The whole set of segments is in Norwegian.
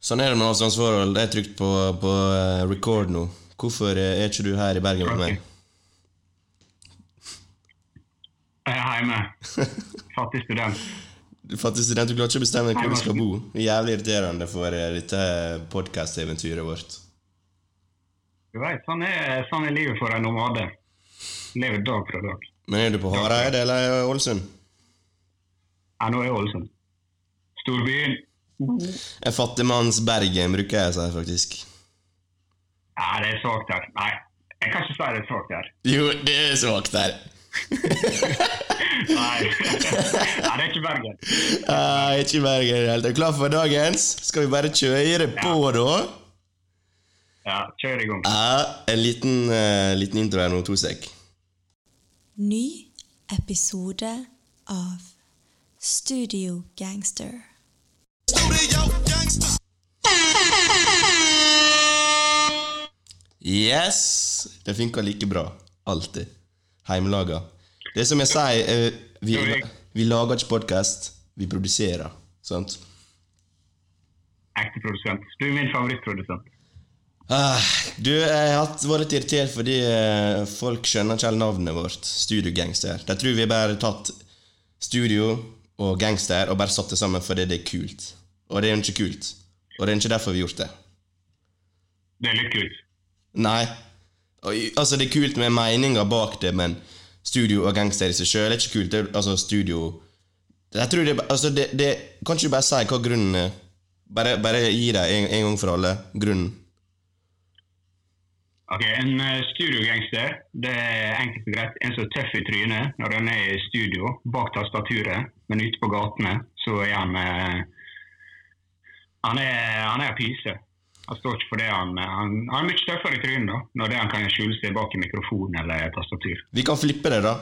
Sånn er det med avstandsforhold. Jeg har trykt på, på eh, record nå. Hvorfor eh, er ikke du her i Bergen med meg? Jeg er hjemme. Fattig student. Fattig student, du klarer ikke å bestemme hvor du skal bo. Jævlig irriterende for eh, dette podkast-eventyret vårt. Du vet, sånn sånn er livet for en nomade. Lever dag fra dag. Men er du på Hareide eller Ålesund? Ja, nå er jeg Ålesund. Storbyen. En fattigmanns Bergen, bruker jeg å si, faktisk. Ja, det er svakt her. Nei, jeg kan ikke si det er svakt her. Jo, det er svakt her. Nei. Nei, det er ikke Bergen. Nei, ikke Bergen i det hele tatt. Klar for dagens? Skal vi bare kjøre på, da? Ja, kjør i gang. Ja, en liten, uh, liten intro her nå, to sek. Ny episode av Studio Gangster. Yes! Det funker like bra. Alltid. Heimelaga. Det er som jeg sier, eh, vi, vi lager ikke podkast, vi produserer. Sant? Ekte produsent. Du er min favorittprodusent. Ah, du, jeg har vært litt irritert fordi eh, folk skjønner ikke helt navnet vårt. Studio Gangster. De tror vi bare tatt studio og gangster og bare satt det sammen fordi det er kult. Og det er jo ikke kult. Og det er ikke derfor vi har gjort det. Det er litt kult. Nei. Altså, det er kult med meninger bak det, men studio og gangster i seg sjøl er ikke kult. Det er, altså, studio Jeg tror det, altså, det, det Kan ikke du bare si hva grunnen er? Bare, bare gi deg en, en gang for alle grunnen. Ok, En eh, studiogangster det er enkelt og greit en som er tøff i trynet når han er i studio, bak tastaturet, men ute på gatene så er han eh, Han er, han er pyse. Han står ikke for det han Han, han er mye tøffere i trynet da, når det han kan skjule seg bak i mikrofon eller tastatur. Vi kan flippe det, da.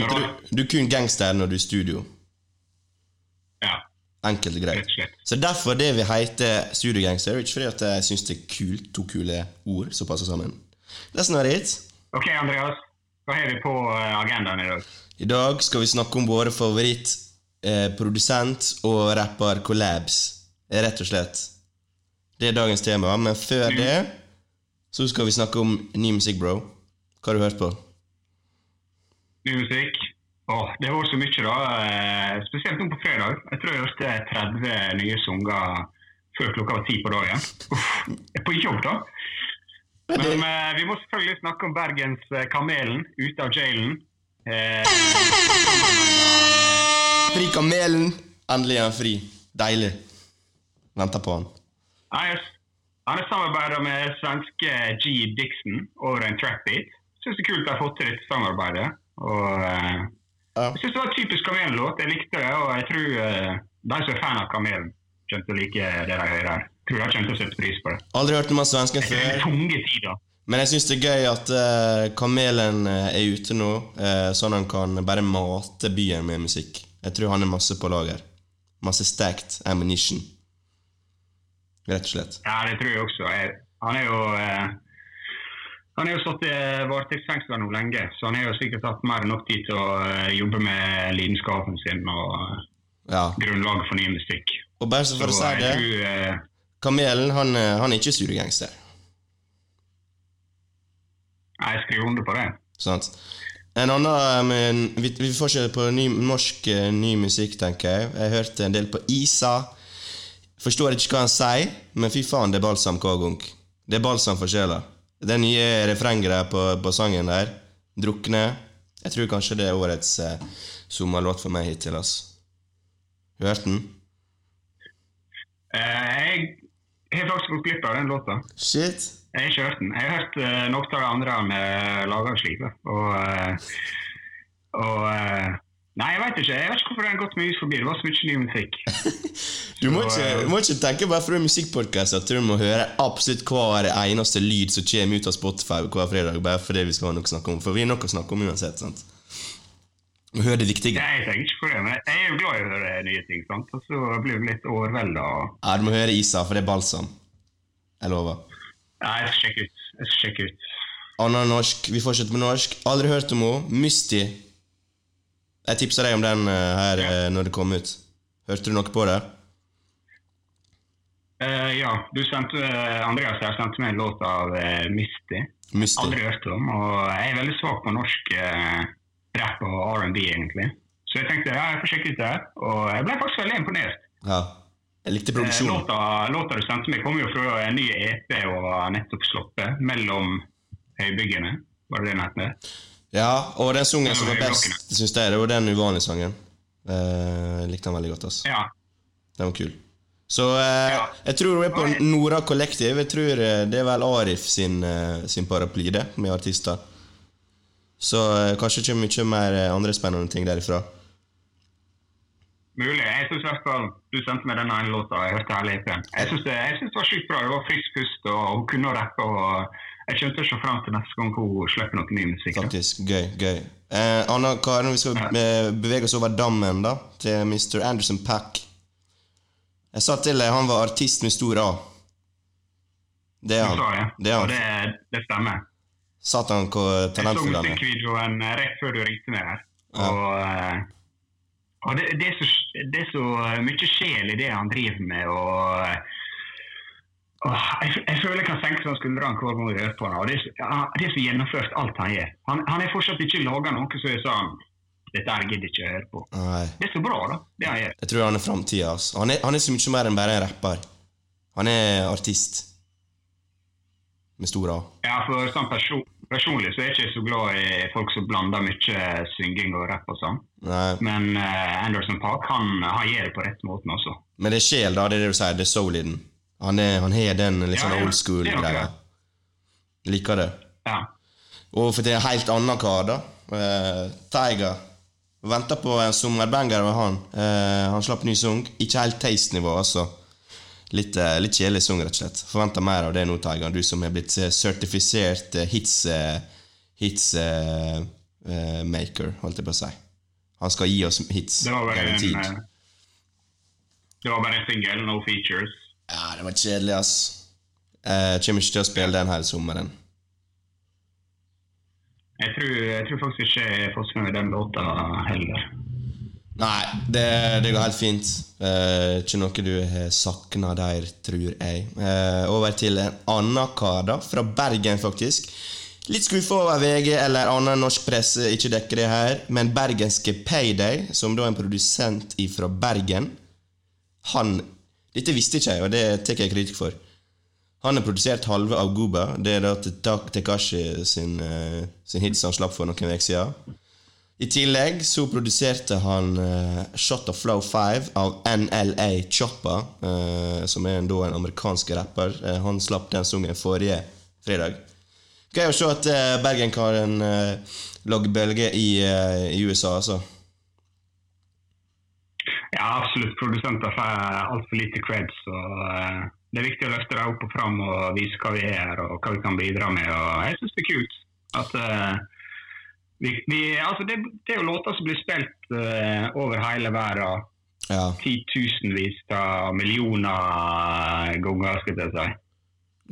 Du, du er kun gangster når du er i studio. Ja, Enkelt og greit. Så derfor det vi heter studiogangster. Ikke fordi at jeg syns det er kult, to kule ord som passer sammen. Listen er it. Ok, Andreas. Hva har vi på eh, agendaen i dag? I dag skal vi snakke om våre favoritt eh, og rapper collabs. Rett og slett. Det er dagens tema. Men før det så skal vi snakke om ny musikk, bro. Hva har du hørt på? Ny musikk? Åh, det har vært så mye, da. eh, Spesielt nå på fredag. Jeg tror jeg hørte 30 nye sanger før klokka var ti på dagen. Uff, jeg er på jobb, da. Men eh, vi må selvfølgelig snakke om Bergens eh, Kamelen ute av jailen. Eh, Fri Kamelen! Endelig er han fri. Deilig. Venter på han. han har samarbeida med svenske G. Dixon over en trackbeat. beat. Syns det er kult de har fått til dette samarbeidet. Og uh, Ja. Jeg synes det var en typisk Kamelen-låt. Jeg likte det, og jeg tror uh, de som er fan av Kamelen, kommer til å like det de hører her. Tror de kommer til å sette pris på det. Aldri hørt om han svensken før. tunge tider. Men jeg syns det er gøy at uh, Kamelen er ute nå, sånn han kan bare mate byen med musikk. Jeg tror han er masse på lager. Masse stacked ammunition. Rett og slett. Ja, det tror jeg også. Jeg, han er jo eh, han har jo satt i varetektsfengsel nå lenge, så han har jo sikkert hatt mer enn nok tid til å eh, jobbe med lidenskapen sin og Ja. grunnlaget for ny musikk. Og bare så for å si det, tror eh, Kamelen han, eh, han er ikke studiogangster. Jeg skriver under på det. Sant? En annen eh, men vi, vi får ikke på ny, norsk ny musikk, tenker jeg. Jeg hørte en del på Isa. Forstår ikke hva han sier, men fy faen, det er balsam gang. Det er balsam for sjela. Det nye refrenget på, på sangen der, 'Drukne', jeg tror kanskje det er årets eh, sommerlåt for meg hittil. ass. Hørte den? Eh, jeg har faktisk gått glipp av den låta. Shit. Jeg har ikke hørt den. Jeg har hørt eh, noe av andre med laga slipe. Og, eh, og Nei, jeg vet ikke. Jeg vet ikke hvorfor det har gått meg ut forbi. Det var så mye ny musikk. Du må Så, ikke, må ikke tenke bare for er musikkpodkast at du må høre absolutt hver eneste lyd som kommer ut av Spotify hver fredag, bare fordi vi skal ha noe å snakke om. For vi har noe å snakke om uansett. sant? Må høre det viktige. Nei, jeg tenker ikke på det, men jeg er jo glad i å høre nye ting. sant? Og så blir du litt overvelda. og- Ja, du må høre Isa, for det er balsam. Jeg lover. Nei, jeg skal sjekke ut. Jeg skal sjekke ut. Anna norsk. Vi fortsetter med norsk. Aldri hørt om henne. Musti. Jeg tipsa deg om den eh, her ja. når det kom ut. Hørte du noe på det? Uh, ja, du sendte, Andreas jeg sendte meg en låt av uh, Misty. Misty. Aldri hørt om. Og jeg er veldig svak på norsk uh, rap og R&B, egentlig. Så jeg tenkte ja, jeg får sjekke ut det her. Og jeg ble faktisk veldig imponert. Ja. Jeg likte Eh, produksjonen. låta, låta du sendte meg, kom jo fra en ny EP og nettopp sluppet. 'Mellom høybyggene', var det det den het? Ja, og den sangen som var best, syns jeg, det var den uvanlige sangen. Eh, jeg likte den veldig godt. altså. Ja. Den var kul. Så eh, Ja. jeg tror hun er på Nora Kollektiv. Jeg tror eh, Det er vel Arif sin, sin paraply, det, med artister. Så kanskje ikke mye mer andre spennende ting derifra. Mulig. Jeg synes i hvert fall Du sendte meg den ene låta, jeg hørte hele EP-en. Jeg syns det, det var sjukt bra. Det var frisk pust, og hun kunne rappe. og Jeg kommer til å se fram til neste gang hun slipper noe ny musikk. da. Faktisk. Gøy. gøy. Eh, Anna Karen, vi skal eh, bevege oss over dammen, da, til Mr. Anderson Pack. Jeg sa til deg han var artist med stor A. Det er han. sa han. det, Det er han. det, det stemmer. Satan, hvor Jeg så talentfull han er. musikkvideoen eh, rett før du ringte meg her. Ja. Og, eh, og det, det, er så, det er så mye sjel i det han driver med. og jeg, jeg føler jeg kan senke sånn skuldrene hver gang jeg hører på ham. Det er, så- gjennomført alt han gjør. Han, han er fortsatt ikke laga noe som er sånn Dette her gidder jeg ikke å høre på. Nei. Det er så bra, da, det han gjør. Jeg tror han er framtida. Altså. Han, er- han er så mye mer enn bare en rapper. Han er artist. Med stor A. Ja, for sånn person, Personlig så er jeg ikke så glad i folk som blander mye synging og rapp og sånn. Nei. Men uh, Anderson Park han, han gjør det på rett måten også. Men det er sjel, da. Det er det du sier. Det er soul i den. Han har den litt sånn old school-greia. Liker det. Ja. Og for til en helt annen kar, da. Uh, Tiger. Venter på en sommerbanger med han. Uh, han slapp ny sang. Ikke helt taste-nivå, altså. Litt, uh, litt kjedelig sang, rett og slett. Forventer mer av det nå, Tiger. Du som har blitt sertifisert hits, hits maker, holdt jeg på å si. Han skal gi oss hits. Det var bare en, garantid. eh, det var bare en single, no features. Ja, det var kjedelig, ass. Jeg kommer ikke til å spille den hele sommeren. Jeg tror, jeg tror faktisk ikke jeg får med den låta heller. Nei, det, det går helt fint. Eh, ikke noe du har savna der, tror jeg. Eh, over til en annen kar, da. Fra Bergen, faktisk. Litt skuffa over VG eller annen norsk presse ikke dekker det her, men bergenske Payday, som da er en produsent fra Bergen Han Dette visste ikke jeg, og det tar jeg kritikk for. Han har produsert halve av Guba. Det er da Tekashi sin, eh, sin hit som han slapp for noen uker siden. I tillegg så produserte han uh, Shot of Flow 5 av NLA Choppa, uh, som er en, da en amerikansk rapper. Uh, han slapp den sangen forrige fredag. Gøy å se at Bergenkaren uh, lager bølger i, i USA, altså. Ja, absolutt. Produsenter får altfor lite creds. og eh, Det er viktig å løfte dem opp og fram og vise hva vi er og hva vi kan bidra med. og Jeg syns det er kult at uh, vi, vi, altså det, det er jo låter som blir spilt uh, over hele verden. Ja. Titusenvis av millioner ganger, skal jeg si.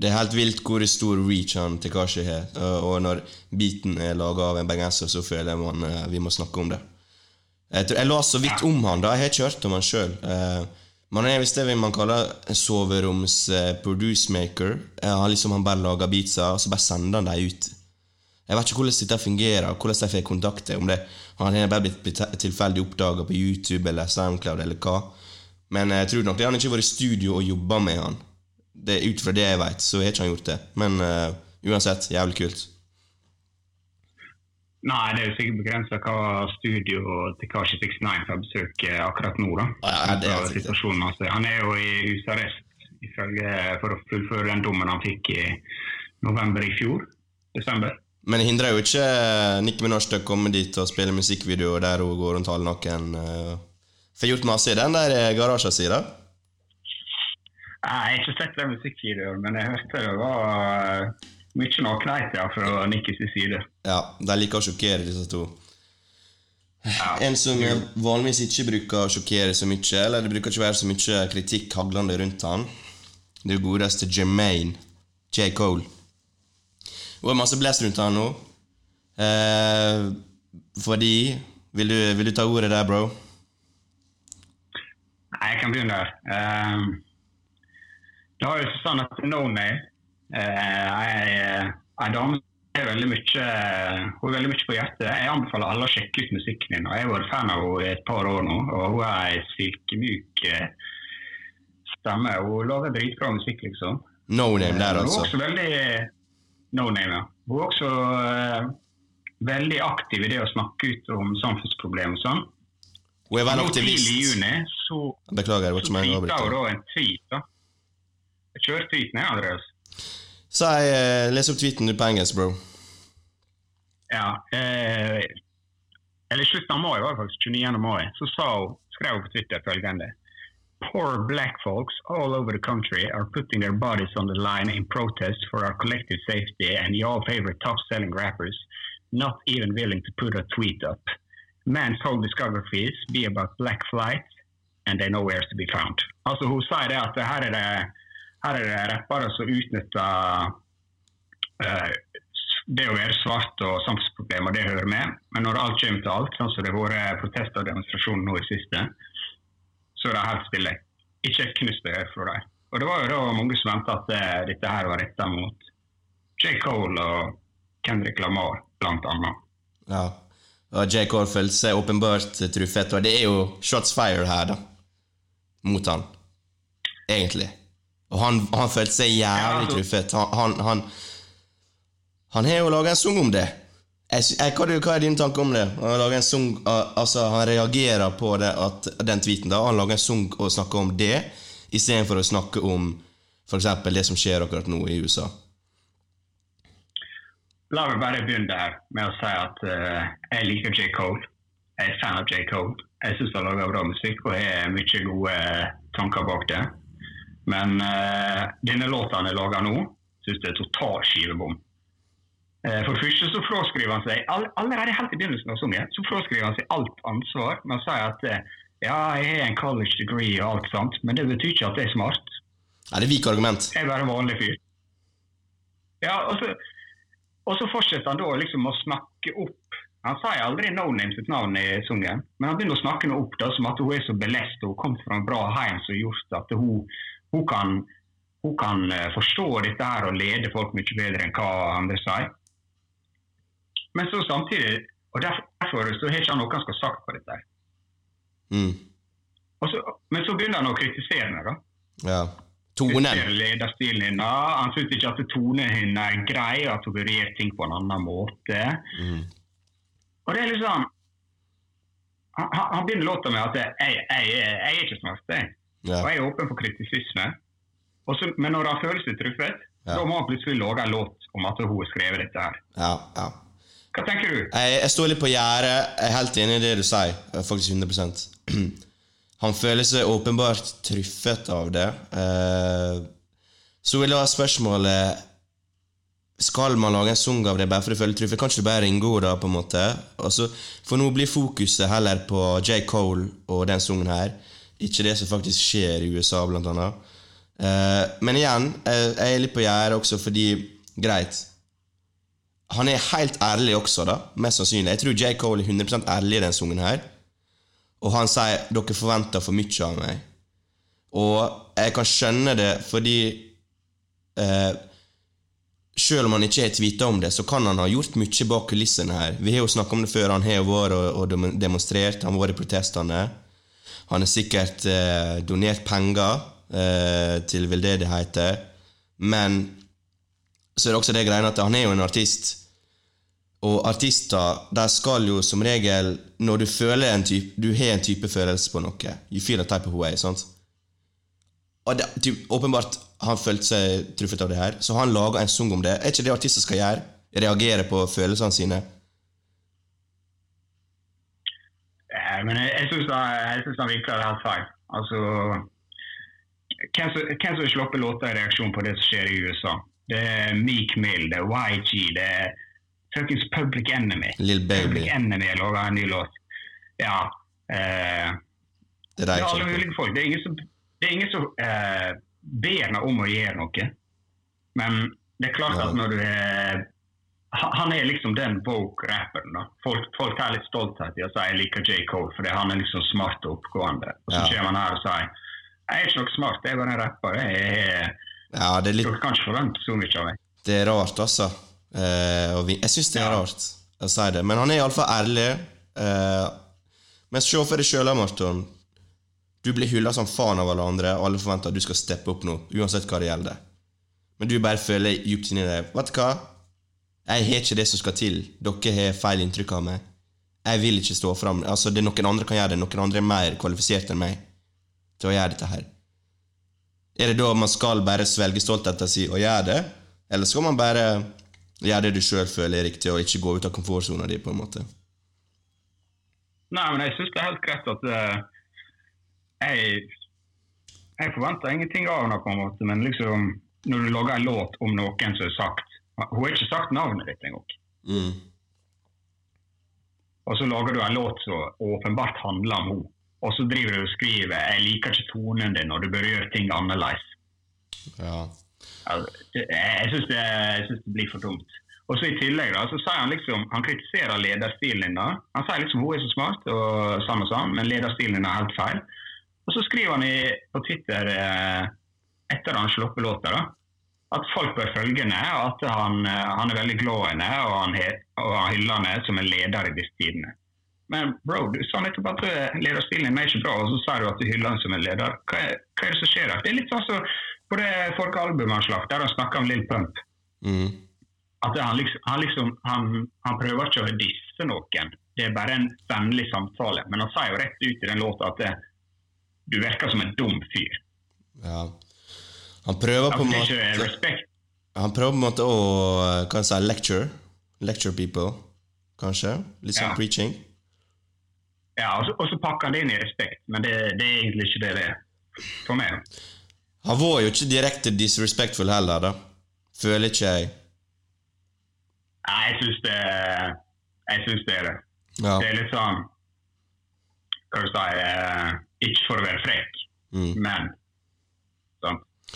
Det er helt vilt hvor stor reach han Tekashi har. Og når beaten er laga av en bergenser, så føler jeg man, vi må snakke om det. Jeg, tror, jeg la så vidt om han da, jeg har ikke hørt om han sjøl. man er visst det man kaller soveroms-producemaker. produce maker. Eh, han liksom han bare lager beatser, og så bare sender han dem ut. Jeg vet ikke hvordan dette fungerer, hvordan de får kontakt. Om det, han har bare blitt, tilfeldig oppdaga på YouTube eller Soundcloud eller hva. Men jeg tror nok det han ikke har vært i studio og jobba med han. Det, ut fra det jeg vet, så har ikke han gjort det. Men uh, uansett, jævlig kult. Nei, det er jo sikkert begrensa hva studio Tekashi 69 får besøk eh, akkurat nå. da. Ja, det er altså. Han er jo i husarrest for å fullføre den dommen han fikk i november i fjor. Desember. Men det hindrer jo ikke Nikki Nicki Minaj til å komme dit og spille musikkvideo der hun går rundt halvnaken. Uh, Får gjort masse i den der eh, garasjen sin, da. Jeg har ikke sett den musikkvideoen, men jeg hørte det var eh, mye nakenhet ja, fra Nikkis side. Ja, de liker å sjokkere, disse to. Ja. En som eh, vanligvis ikke bruker å sjokkere så mye, eller det bruker ikke være så mye kritikk haglende rundt han, det er godeste Jermaine J. Cole. Det er masse blest rundt han nå. Eh, fordi vil du, vil du ta ordet der, bro? Nei, jeg kan begynne der. Ehm, Det har jo sånn at No Name er en dame er veldig mye, hun er veldig mye på hjertet. Jeg anbefaler alle å sjekke ut musikken og Jeg har vært fan av henne i et par år nå. og Hun er ei silkemyk eh, stemme. Hun lager dritbra musikk, liksom. No name der, altså? Hun er altså. også veldig No name, ja. Hun er også uh, veldig aktiv i det å snakke ut om samfunnsproblemer og sånn. Hun er vel Tidlig i juni så, Beklager, så tweeta hun da en tweet. da. Jeg kjører tweeten, jeg, Andreas. Jeg eh, leser opp tweeten på engelsk, bro. Ja, eh, eller slutten av mai, var faktisk 29. mai, så sa hun, skrev hun på Twitter følgende Poor black folks all over the country are putting their bodies on the line in protest for our collective safety and your favorite top-selling rappers not even willing to put a tweet up. Man's whole discographies be about black flight and they know where to be found. Altså Hun sier det at her er det rappere som utnytter eh, det å være svart og samfunnsproblemer, det hører med. Men når alt kommer til alt, sånn som det har vært protester og demonstrasjoner nå i siste, så er det helt stille. Ikke et knust øre fra dem. Og det var jo da mange som venta at eh, dette her var retta mot J. Cole og Kendrick Lamar, blant annet. Ja. Og J. Cole følte seg åpenbart truffet, og det er jo shots fire her, da. Mot han. Egentlig. Og han, han følte seg jævlig Ja, truffet. Han, han, han, han har jo laga en sang om det. Jeg, jeg, hva, er, hva er din tanke om det? Han sang, altså han reagerer på det at, den tweeten. da Han lager en sang og snakker om det, istedenfor å snakke om f.eks. det som skjer akkurat nå i USA. La meg bare begynne der med å si at uh, jeg liker J. Cole. Jeg er fan av J. Cole. Jeg syns han lager bra musikk og har mye gode eh, tanker bak det. Men eh, denne låta han har laga nå, syns jeg er total skivebom. Eh, for det første så fraskriver han seg all, allerede helt i begynnelsen av sangen, så fraskriver han seg alt ansvar med sier si at eh, ja, jeg har en college degree og alt sånt, men det betyr ikke at jeg er smart. Er det vik argument. Jeg er bare en vanlig fyr. Ja, og så, og så fortsetter han da liksom å snakke opp Han sier aldri No Name sitt navn i sangen, men han begynner å snakke henne opp da, som at hun er så belest og hun kom fra en bra heim som gjort at hun, hun kan, hun kan eh, forstå dette her og lede folk mye bedre enn hva andre sier. Men så samtidig, og derfor, derfor så har ikke han noe han skal ha sagt på dette. Mm. Så, men så begynner han å kritisere henne. da. Ja. Tonen. Lederstilen hennes. Han syns ikke at tonen hennes er grei, at hun burde gjøre ting på en annen måte. Mm. Og det er liksom Han, han han begynner låta med at jeg, jeg, jeg, jeg er ikke smart, jeg. Ja. Og jeg er åpen for kritisisme. Også, men når han føler seg truffet, Ja. da må han plutselig lage en låt om at hun har skrevet dette her. Ja, ja. Hva tenker du? Jeg, jeg står litt på gjerdet. Jeg er helt enig i det du sier. Er Faktisk 100 Han føler seg åpenbart truffet av det. Eh, så vil jeg ha spørsmålet Skal man lage en sang av det bare for å føle truffet? Kan ikke du bare ringe henne, da, på en måte? Altså, for nå blir fokuset heller på J. Cole og den sangen her. Ikke det som faktisk skjer i USA, blant annet. Eh, men igjen, jeg, er litt på gjerdet også fordi Greit, han er helt ærlig også, da. Mest sannsynlig. Jeg tror J. Cole er 100% ærlig i den sangen her. Og han sier 'dere forventer for mye av meg'. Og jeg kan skjønne det fordi eh, Selv om han ikke har tvita om det, så kan han ha gjort mye bak kulissene her. Vi har jo snakka om det før. Han har vært og demonstrert, han har vært i protestene. Han har sikkert eh, donert penger eh, til veldedigheter. Men så er det også det greiene at han er jo en artist. Og artister de skal jo som regel Når du føler en type Du har en type følelse på noe. You feel a type of way. sant? Og det, typ, Åpenbart han følte seg truffet av det her, så han laga en sang om det. Er ikke det artister skal gjøre? Reagere på følelsene sine? Eh, Men jeg, jeg syns han, det helt feil. Altså, hvem som, sluppet låter i reaksjon på det som skjer i USA? Det er Meek Mill, det er YG, det er fuckings Public Enemy. Lill Baby. Public Enemy lager en ny låt. Ja. Eh, Det er det er alle mulige folk. Det er ingen som, det er ingen som eh, ber henne om å gjøre noe. Men det er klart at når du er han er liksom den woke-rapperen. Folk, folk har litt stolthet i å si jeg liker J. Cole fordi han er liksom smart og oppgående. Og så Ja. kommer han her og sier jeg er ikke noe smart, jeg er bare en rapper. Jeg jeg, Ja, det er litt Dere kan ikke forvente så mye av meg. Det er rart, altså. Eh, vi, jeg syns det er Ja. rart å si det. Men han er iallfall ærlig. Eh, men se for deg sjøl, Marton. Du blir hylla som faen av alle andre, og alle forventer at du skal steppe opp nå, uansett hva det gjelder. Men du bare føler djupt inni deg Vet du hva? Jeg har ikke det som skal til. Dere har feil inntrykk av meg. Jeg vil ikke stå fram. Altså, er Noen andre kan gjøre det. Noen andre er mer kvalifisert enn meg til å gjøre dette her. Er det da man skal bare svelge stoltheten sin og gjøre det, eller skal man bare gjøre det du sjøl føler er riktig, og ikke gå ut av komfortsona di, på en måte? Nei, men jeg syns det er helt greit at uh, jeg Jeg forventer ingenting av henne, på en måte, men liksom når du lager en låt om noen som har sagt Hun har ikke sagt navnet ditt engang. Mm. Og så lager du en låt som åpenbart handler om henne. Og så driver du og skriver 'Jeg liker ikke tonen din', og du bør gjøre ting annerledes. Ja. Altså, jeg syns det, det blir for dumt. Og så I tillegg da, så sier han liksom, han kritiserer lederstilen din. da. Han sier liksom hun er så smart, og sånn og sånn, men lederstilen din er helt feil. Og så skriver han i, på Twitter eh, etter han slapp låta da, at folk bør følge henne, at han, eh, han er veldig glad i henne, og han, og han hyller henne som en leder i disse tidene. Men bro, du sa nettopp at eh, lederstilen din er ikke bra, og så sa du at du hyller henne som en leder. Hva er, hva er det som skjer der? Det er litt sånn som på det folkealbumet albumet han slapp, der han snakka om Lill Pump. Mm. At han liksom, han, liksom han, han prøver ikke å disse noen. Det er bare en vennlig samtale. Men han sier jo rett ut i den låta at det, du virker som en dum fyr. ja. Han prøver på en måte. Han prøver på en måte å hva kan si, lecture. Lecture people, kanskje. Litt sånn Ja. preaching. Ja, og så, pakker han det inn i respekt, men det, det er egentlig ikke det det er. For meg. Han var jo ikke direkte disrespectful heller, da. Føler ikke jeg. Nei, jeg syns det, jeg synes det er det. Ja. Det er litt sånn Hva skal jeg si eh, Ikke for å være frekk, Mm. men.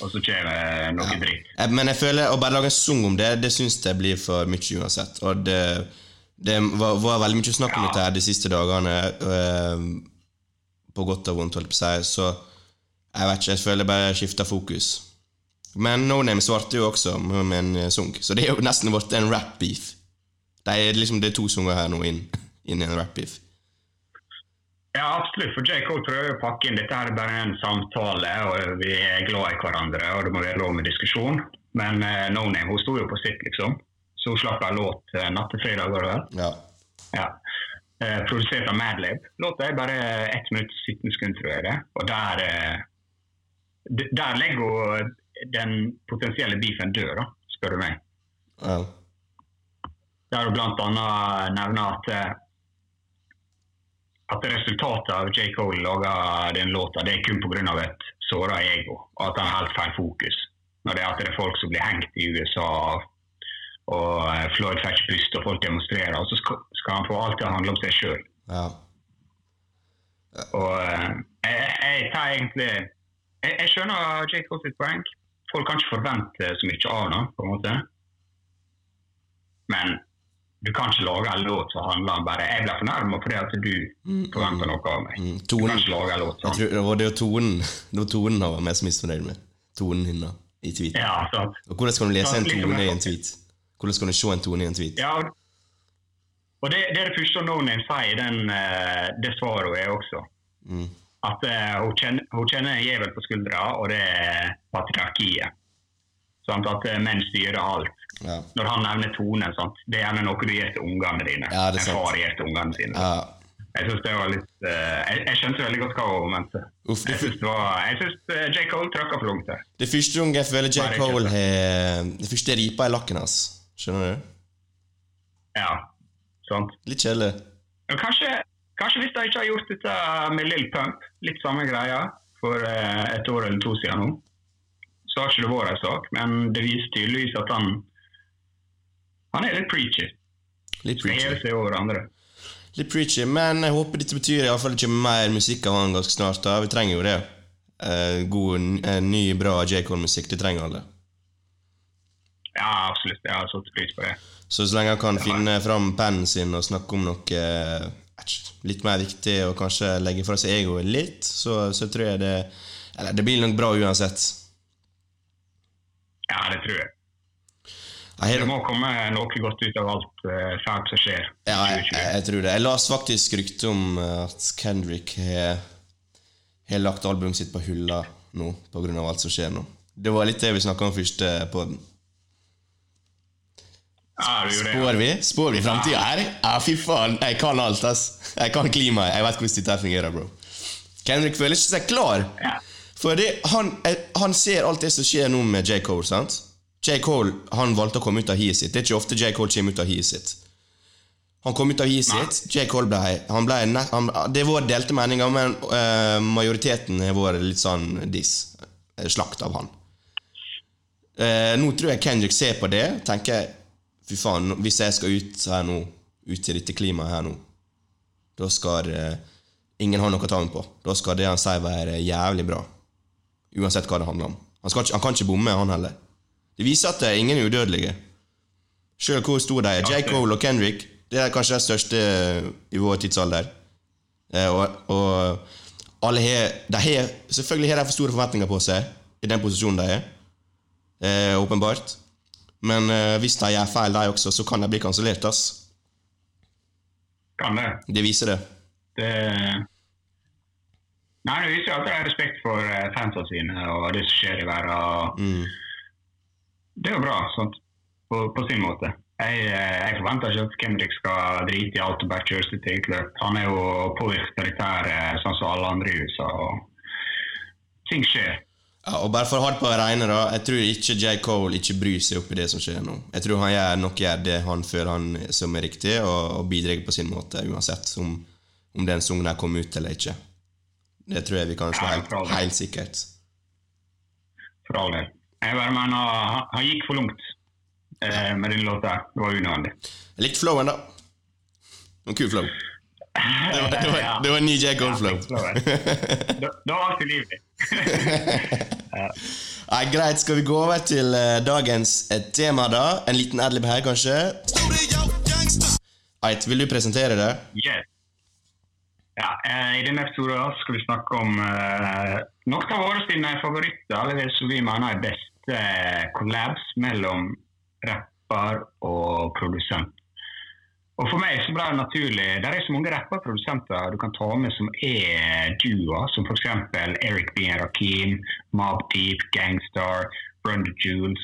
Og så kommer noe dritt. Eh, Men jeg føler å bare lage en sang om det, det syns jeg blir for mye uansett. Og det, det var, var veldig mye snakk om Ja. dette her de siste dagene, eh, på godt og vondt, holdt på å si, så jeg vet ikke, jeg føler jeg bare skifter fokus. Men No Name svarte jo også med, med en eh, sang, så det er jo nesten blitt en rap-beef. Det er liksom det er to sanger her nå inn, inn i en rap-beef. Ja, absolutt. For J. Cole prøver å pakke inn dette her er bare en samtale, og vi er glad i hverandre, og det må være lov med diskusjon. Men uh, No Name hun sto jo på sitt, liksom. Så hun slapp en låt uh, natt til fredag, var det vel? Ja. Ja. Uh, produsert av Madlib. Låta er bare 1 minutt og 17 sekunder, tror jeg det. Og der, eh, der legger hun den potensielle beefen død, da, spør du meg. ja. Der hun annet nevner at eh, at resultatet av J. Cole laga den låta, det er kun pga. et såra ego, og at han har helt feil fokus. Når det er at det er folk som blir hengt i USA, og eh, Floyd får ikke puste, og folk demonstrerer, og så skal, han få alt til å handle om seg sjøl. ja. Og eh, jeg, jeg tar egentlig Jeg, jeg skjønner J. Cole sitt poeng. Folk kan ikke forvente så mye av ham, på en måte. Men du kan ikke lage en låt som handler om bare 'jeg ble fornærma fordi at du forventer noe av meg'. Mm, Du kan ikke lage en låt sånn. tror, det var det tonen Det var tonen han var mest misfornøyd med. Tonen hennes i tweeten. Ja, sant. Og hvordan skal du lese en tone liksom- i en tweet? Hvordan skal du se en tone i en tweet? Ja, og- det, det er det første No Name sier i den, eh, det svaret hun er også. Mm. At uh, hun, kjenner, hun kjenner en jævel på skuldra, og det er patriarkiet. Sant? At eh, menn styrer alt. Ja. Når han nevner tonen, sant? det er gjerne noe du gir til ungene dine. Ja, det er en far gir til ungene sine. ja. Jeg synes det var litt uh, jeg, jeg skjønte veldig godt hva hun mente. Uff, Jeg syns det var, jeg synes uh, J. Cole trykka for langt der. det første gang jeg føler J. Cole har Det første ripa i lakken hans. Skjønner du? Ja, sant. Litt kjedelig. Kanskje, kanskje hvis de ikke har gjort dette med Lill Pump, litt samme greia, for uh, et år eller to siden nå, så har ikke det vært en sak. Men det viser tydeligvis at han han er litt preachy. Litt preachy. seg over andre. Litt preachy, men jeg håper dette betyr i hvert fall det kommer mer musikk av han ganske snart. da. Vi trenger jo det. Eh, god, eh, ny, bra J. Cole-musikk. Det trenger alle. Ja, absolutt. Jeg har satt pris på det. Så så lenge han kan finne fram pennen sin og snakke om noe eh, litt mer viktig, og kanskje legge fra seg egoet litt, så, så tror jeg det Eller det blir nok bra uansett. Ja, det tror jeg. Det må komme noe godt ut av alt uh, fælt som skjer. ja, jeg, 2020. jeg tror det. Jeg las faktisk rykte om eh, at Kendrick har har lagt albumet sitt på hylla nå pga. alt som skjer nå. Det var litt det vi snakka om først gjorde det. Spår vi? Spår vi framtida her? Ja, fy faen. Jeg kan alt, ass. Jeg kan klimaet. Jeg vet hvordan dette fungerer, bro. Kendrick føler ikke seg klar. Fordi han, eh, han ser alt det som skjer nå med J. Cole. sant? J. Cole han valgte å komme ut av hiet sitt. Det er ikke ofte J. Cole kommer ut av hiet sitt. Han kom ut av hiet sitt. J. Cole ble, han ble han, Det har vært delte meninger, men uh, majoriteten har vært litt sånn diss. eh, Slakt av han. Uh, nå tror jeg Kendrick ser på det tenker Fy faen, hvis jeg skal ut her nå, ut i dette klimaet her nå, da skal uh, ingen ha noe å ta meg på. Da skal det han sier, være jævlig bra. Uansett hva det handler om. Han, ikke, han kan ikke bomme, han heller. Det viser at det er ingen udødelige. Sjøl hvor store de er. J. Cole og Kendrick det er kanskje de største i vår tidsalder. Eh, og, og alle har, de har Selvfølgelig har de for store forventninger på seg i den posisjonen de er. Eh, åpenbart. Men eh, hvis de gjør feil, de også, så kan de bli kansellert. Kan det. Det viser det. det Nei, det viser at det er respekt for fansene fansa sine og det som skjer i verden. Mm. Det er jo bra? På, på sin måte. Jeg, eh, jeg forventer ikke at Kendrick skal drite i alt og bare kjøre sitt eget løp. Han er jo påvirket her, eh, sånn som alle andre i USA. og Ting skjer. Ja, og bare for hardt på det rene, da. Jeg tror ikke J. Cole ikke bryr seg opp i det som skjer nå. Jeg tror han gjør nok gjør det han føler han som er riktig, og, og bidrar på sin måte, uansett om, om den sangen her kom ut eller ikke. Det tror jeg vi kan slå helt, helt sikkert. For all del. Jeg bare mener han, han gikk for langt eh, med denne låta. Det var unødvendig. Jeg likte flowen, da. En kul flow. Det var, det var, det var en ny J. Gold-flow. Da, da var alt i livet. Nei, Greit, skal vi gå over til uh, dagens eh, tema, da? En liten adlib her, kanskje? Eit, vil du presentere det? Yes. Ja, eh, I denne episoden skal vi snakke om eh, noen av våre sine favoritter, eller det som vi mener er beste eh, collabs mellom rapper og produsent. Og For meg så ble det naturlig Det er så mange rapper og produsenter du kan ta med som er duoer, som f.eks. Eric B. Rakim, Mob Deep, Gangstar, Brenda Jules.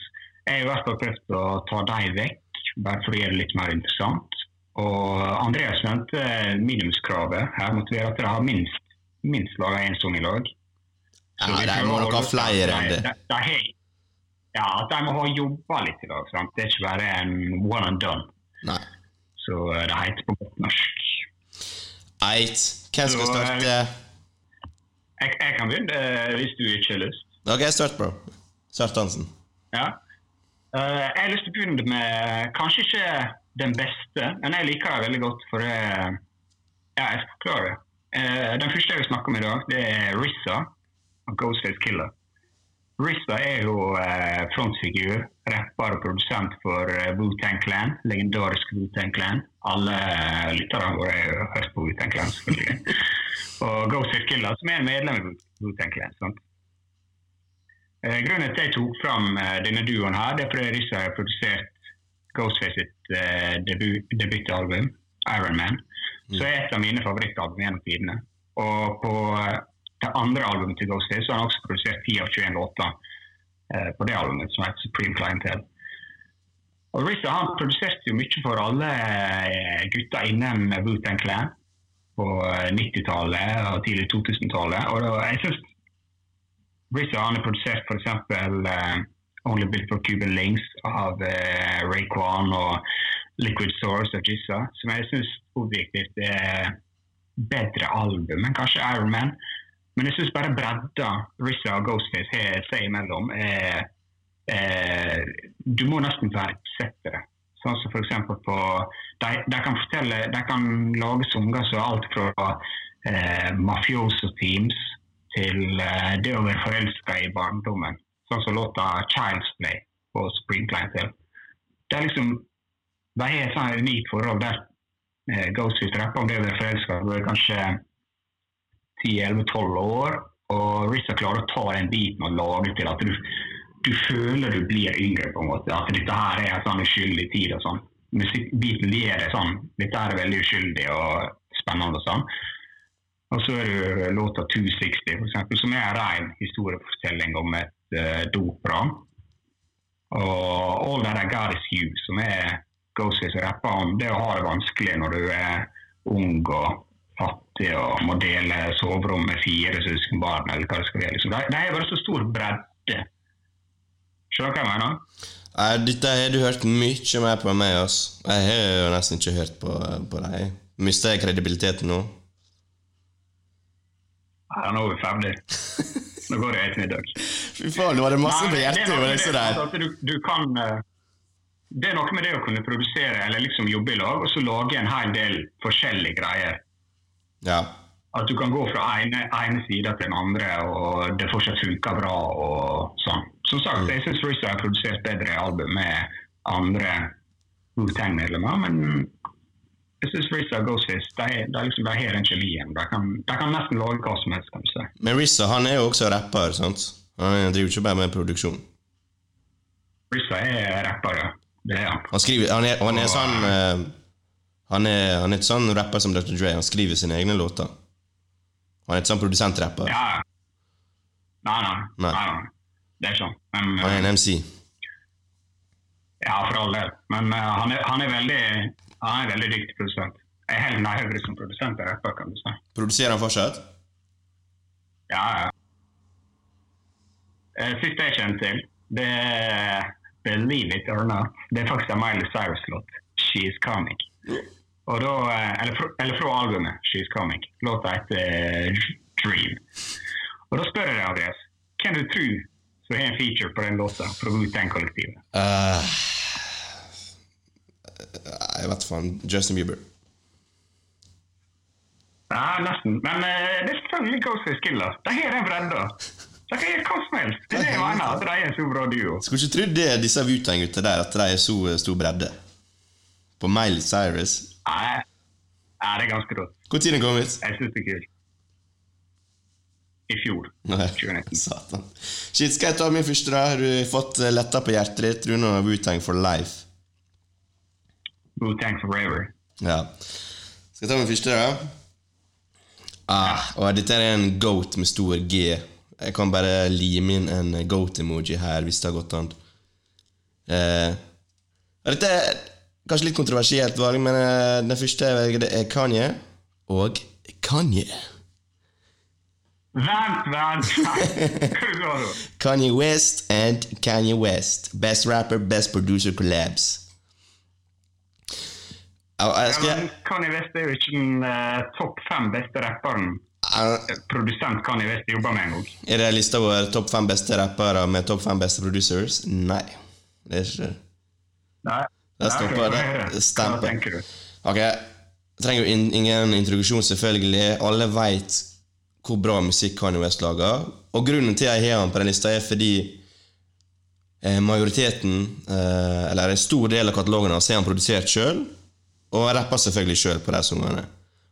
Jeg har i hvert fall prøvd å ta dem vekk, bare for å gjøre det litt mer interessant. Og Andreas nevnte minimumskravet. Her måtte være at dere har minst, minst laga én sang i lag. Så Ja, vi de prøver må nok ha flere enn det. de- de Ja, at de må ha jobba litt i dag. Sant? Det er ikke bare en one and done. Nei. Så eh, det heter på godt norsk. Eit. Hvem skal Så, eh, starte? Jeg, jeg kan begynne eh, hvis du ikke har lyst. Ok, start, bro. Start dansen. Ja. Jeg har lyst til å begynne med kanskje ikke den beste, men jeg liker det veldig godt. For det, ja, jeg skal forklare det. Den første jeg vil snakke om i dag, det er Rissa Ghostface Killer. Rissa er jo eh, frontfigur, rapper og produsent for eh, Wu-Tang Clan. Legendarisk Wu-Tang Clan. Alle eh, lytterne våre har jo hørt på Wu-Tang Clan, selvfølgelig. og Ghostface Killer, som er en medlem i Wu-Tang Clan. sant? Eh, grunnen til at jeg tok fram eh, denne duoen her, det er fordi Rissa har produsert Ghostface sitt eh, debut, debutalbum, Iron Man. Så er et av mine favorittalbum gjennom tidene. Og på eh, det andre albumet til Ghostface så har han også produsert 10 av 21 låter eh, på det albumet, som heter Supreme Clientele. Og Rita han produserte jo mye for alle eh, gutta innen Wu-Tang Clan på eh, 90-tallet og tidlig 2000-tallet. Og da, jeg synes Rita han har produsert f.eks. Uh, Only Built for Cuban Links av uh, Rayquan og Liquid Source av Jizza, som jeg syns objektivt er bedre album enn kanskje Iron Man. Men jeg syns bare bredda Rissa og Ghostface har seg imellom, er eh, Du må nesten verdsette det. Sånn som for på De, de kan fortelle De kan lage sanger som alt fra eh, mafioso-teams til eh, det å være forelska i barndommen. Sånn som låta 'Child's Play' på Spring til. Det er liksom De har et sånt unikt forhold der eh, Ghostface rapper om det å være forelska. Er kanskje 10-11-12 år, og Rissa klarer å ta den biten og lage til at du du føler du blir yngre, på en måte. At dette her er en sånn uskyldig tid og sånn. Musikkbiten er det sånn. Dette er veldig uskyldig og spennende og sånn. Og så er det låta 260, for eksempel, som er en ren historiefortelling om et uh, dopran. Og All That I Got Is You, som er Ghostface rapper om det å ha det vanskelig når du er ung og fattig å må dele soverom med fire søskenbarn, eller hva det skal være. Liksom. De har bare så stor bredde. Skjønner du hva jeg mener? Nei, dette har du hørt mye mer på enn meg. Ass. Jeg har jo nesten ikke hørt på, på deg. Mister jeg kredibiliteten nå? Nei, nå er vi ferdig. Nå går det ettermiddag. Fy faen, nå var det masse på hjertet. er det, det, der. du, du kan, eh, det er noe med det å kunne produsere eller liksom jobbe i lag og så lage en hel del forskjellige greier. Ja. At du kan gå fra ene, ene sida til den andre, og det fortsatt funker bra. og sånn. Som sagt, Mm. jeg syns Freestyle har produsert bedre album med andre Wu-Tang-medlemmer, men jeg syns Freestyle Ghostface de, de, liksom, de har den kjemien. De kan, de kan nesten lage hva som helst, kan du si. Men Rissa han er jo også rapper, sant? Han driver ikke bare med produksjon. Freestyle er rapper, ja. Det er han. Han skriver Han er, han er sånn eh, han, er, han er ikke sånn rapper som Dr. Dre. Han skriver sine egne låter. Han er ikke sånn produsentrapper. Ja. Nei, nei. Nei. nei. Det er sånn. Men, Han er en MC. Ja, for all del. Men uh, han, er, han, er veldig, han er veldig dyktig produsent. Jeg er helt nærmere som produsent og rapper, kan du si. Produserer han fortsatt? Ja, ja. Eh, Siste jeg kjente til, det er Believe It or Not. Det er faktisk en Miley Cyrus-låt. She Is Comic. Og da, eh, eller, fra, eller fra albumet 'She's Coming', Låta heter eh, Dream. Og da spør jeg deg, Andreas, hvem du tror som har en feature på den låta fra Wu-Tang-kollektivet? Uh, jeg vet faen. Justin Bieber. Ja, nesten. Men uh, det er selvfølgelig Ghostface Killer. De har den bredda. De kan gjøre hva som helst. Det er det jeg mener. At de er en så bra duo. Skulle ikke trodd det, disse Wutang-gutta der, at de er så eh, stor bredde. På Miley Cyrus. Nei, det er ganske rått. Når kom ut? Jeg syns det er kult. I fjor. Nei, Satan. Shit, skal jeg ta min første, da? Har du fått eh, letta på hjertet ditt? Rune og Wutang for life. Wu-Tang Forever. Ja. Skal jeg ta min første, da? Ah, og dette er en goat med stor G. Jeg kan bare lime inn en goat-emoji her, hvis det har gått an. Eh, dette er kanskje litt kontroversielt valg, men eh, den første jeg velger, det er Kanye. Og Kanye. Vent, vent! Du? Kanye West and Kanye West. Best rapper, best producer collabs. Ja, Ja, skal, men Kanye West er jo ikke den uh, topp fem beste rapperen uh, produsent Kanye West jobber med en gang. Er det lista over topp fem beste rappere med topp fem beste producers? Nei. Det er ikke det. Nei. Der er Stemper. Hva tenker du? Ok, trenger jo in- ingen introduksjon, selvfølgelig. Alle veit hvor bra musikk Kanye West lager. Og grunnen til jeg har han på den lista, er fordi eh, majoriteten, eh, eller en stor del av katalogen hans, har han produsert sjøl. Og rapper selvfølgelig sjøl på de sangene.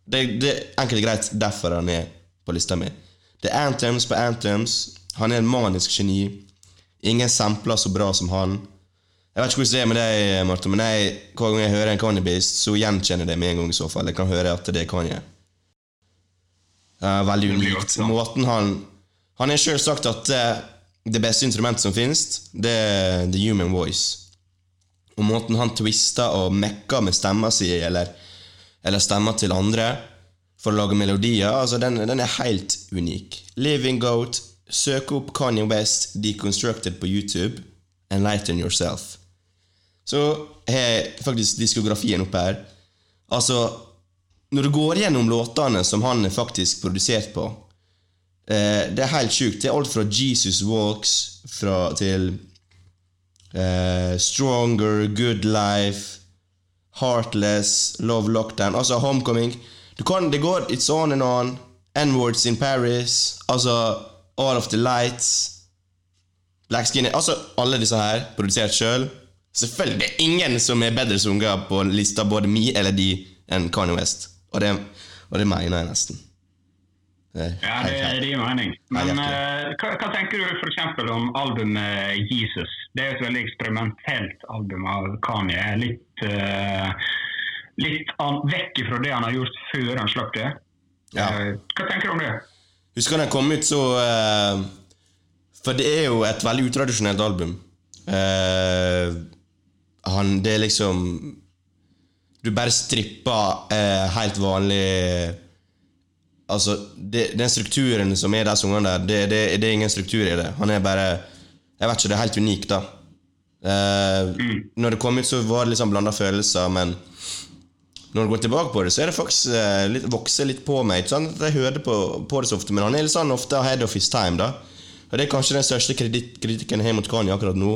Det, det er enkelt og greit derfor han er på lista mi. Det er anthems på anthems. Han er en manisk geni. Ingen sampler så bra som han. Jeg vet ikke hvordan det er med deg, Martha, men jeg, hver gang jeg hører en Kanye-beast, så gjenkjenner jeg det med en gang. i så fall. Jeg kan høre at det er Kanye. Eh, veldig unikt. Måten han Han har sjøl sagt at eh, det beste instrumentet som finnes, det er the human voice. Og måten han twister og mekker med stemma si, eller, eller stemma til andre, for å lage melodier, altså den, den er helt unik. Living Goat, søk opp Kanye West Deconstructed på YouTube. Enlighten yourself. Så har jeg faktisk diskografien oppe her. Altså, når du går gjennom låtene som han er faktisk produsert på eh, Det er helt sjukt. Det er alt fra Jesus Walks fra, til eh, Stronger, Good Life, Heartless, Love Lockdown, altså Homecoming. Du kan, det går It's On and On, N-Words in Paris, altså All of the Lights, Black Skinny Altså alle disse her, produsert sjøl. Selvfølgelig, det er ingen som er bedre sunget på lista, både mi eller de, enn Kanye West. Og det, og det mener jeg nesten. Eh, Ja, det, det gir mening. Men eh, hva, hva tenker du f.eks. om albumet Jesus? Det er jo et veldig eksperimentelt album av Kanye. Litt, uh, litt an, vekk fra det han har gjort før han slapp det. Ja. Eh, hva tenker du om det? Husker den kom ut så For det er jo et veldig utradisjonelt album. Eh, han, det er liksom Du bare stripper eh, helt vanlig Altså, det, den strukturen som er de sangene der, det, det, det er ingen struktur i det. Han er bare Jeg vet ikke, det er helt unikt, da. Eh, Når det kom ut, så var det liksom blanda følelser, men når du går tilbake på det, så er det faktisk eh, litt, vokser litt på meg. Ikke sant? at Jeg hører på, på det så ofte, men han er litt sånn ofte ahead of his time. da. Og Det er kanskje den største kritikken jeg har mot Kanye akkurat nå.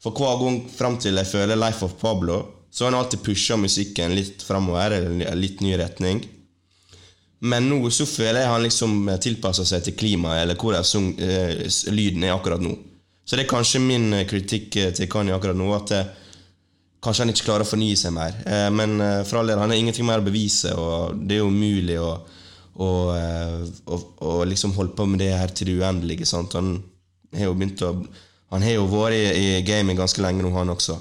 For hver gang fram til jeg føler Life of Pablo, så har han alltid pusha musikken litt framover, eller litt ny retning. Men nå så føler jeg han liksom tilpasser seg til klimaet, eller hvordan sung, eh, lyden er akkurat nå. Så det er kanskje min eh, kritikk eh, til Kanye akkurat nå, at eh, kanskje han ikke klarer å fornye seg mer. Eh, men eh, for all del, han har ingenting mer å bevise, og det er jo umulig å, å, å, å liksom holde på med det her til det uendelige. Sant? Han har jo begynt å Han har jo vært i, i gamet ganske lenge nå, han også.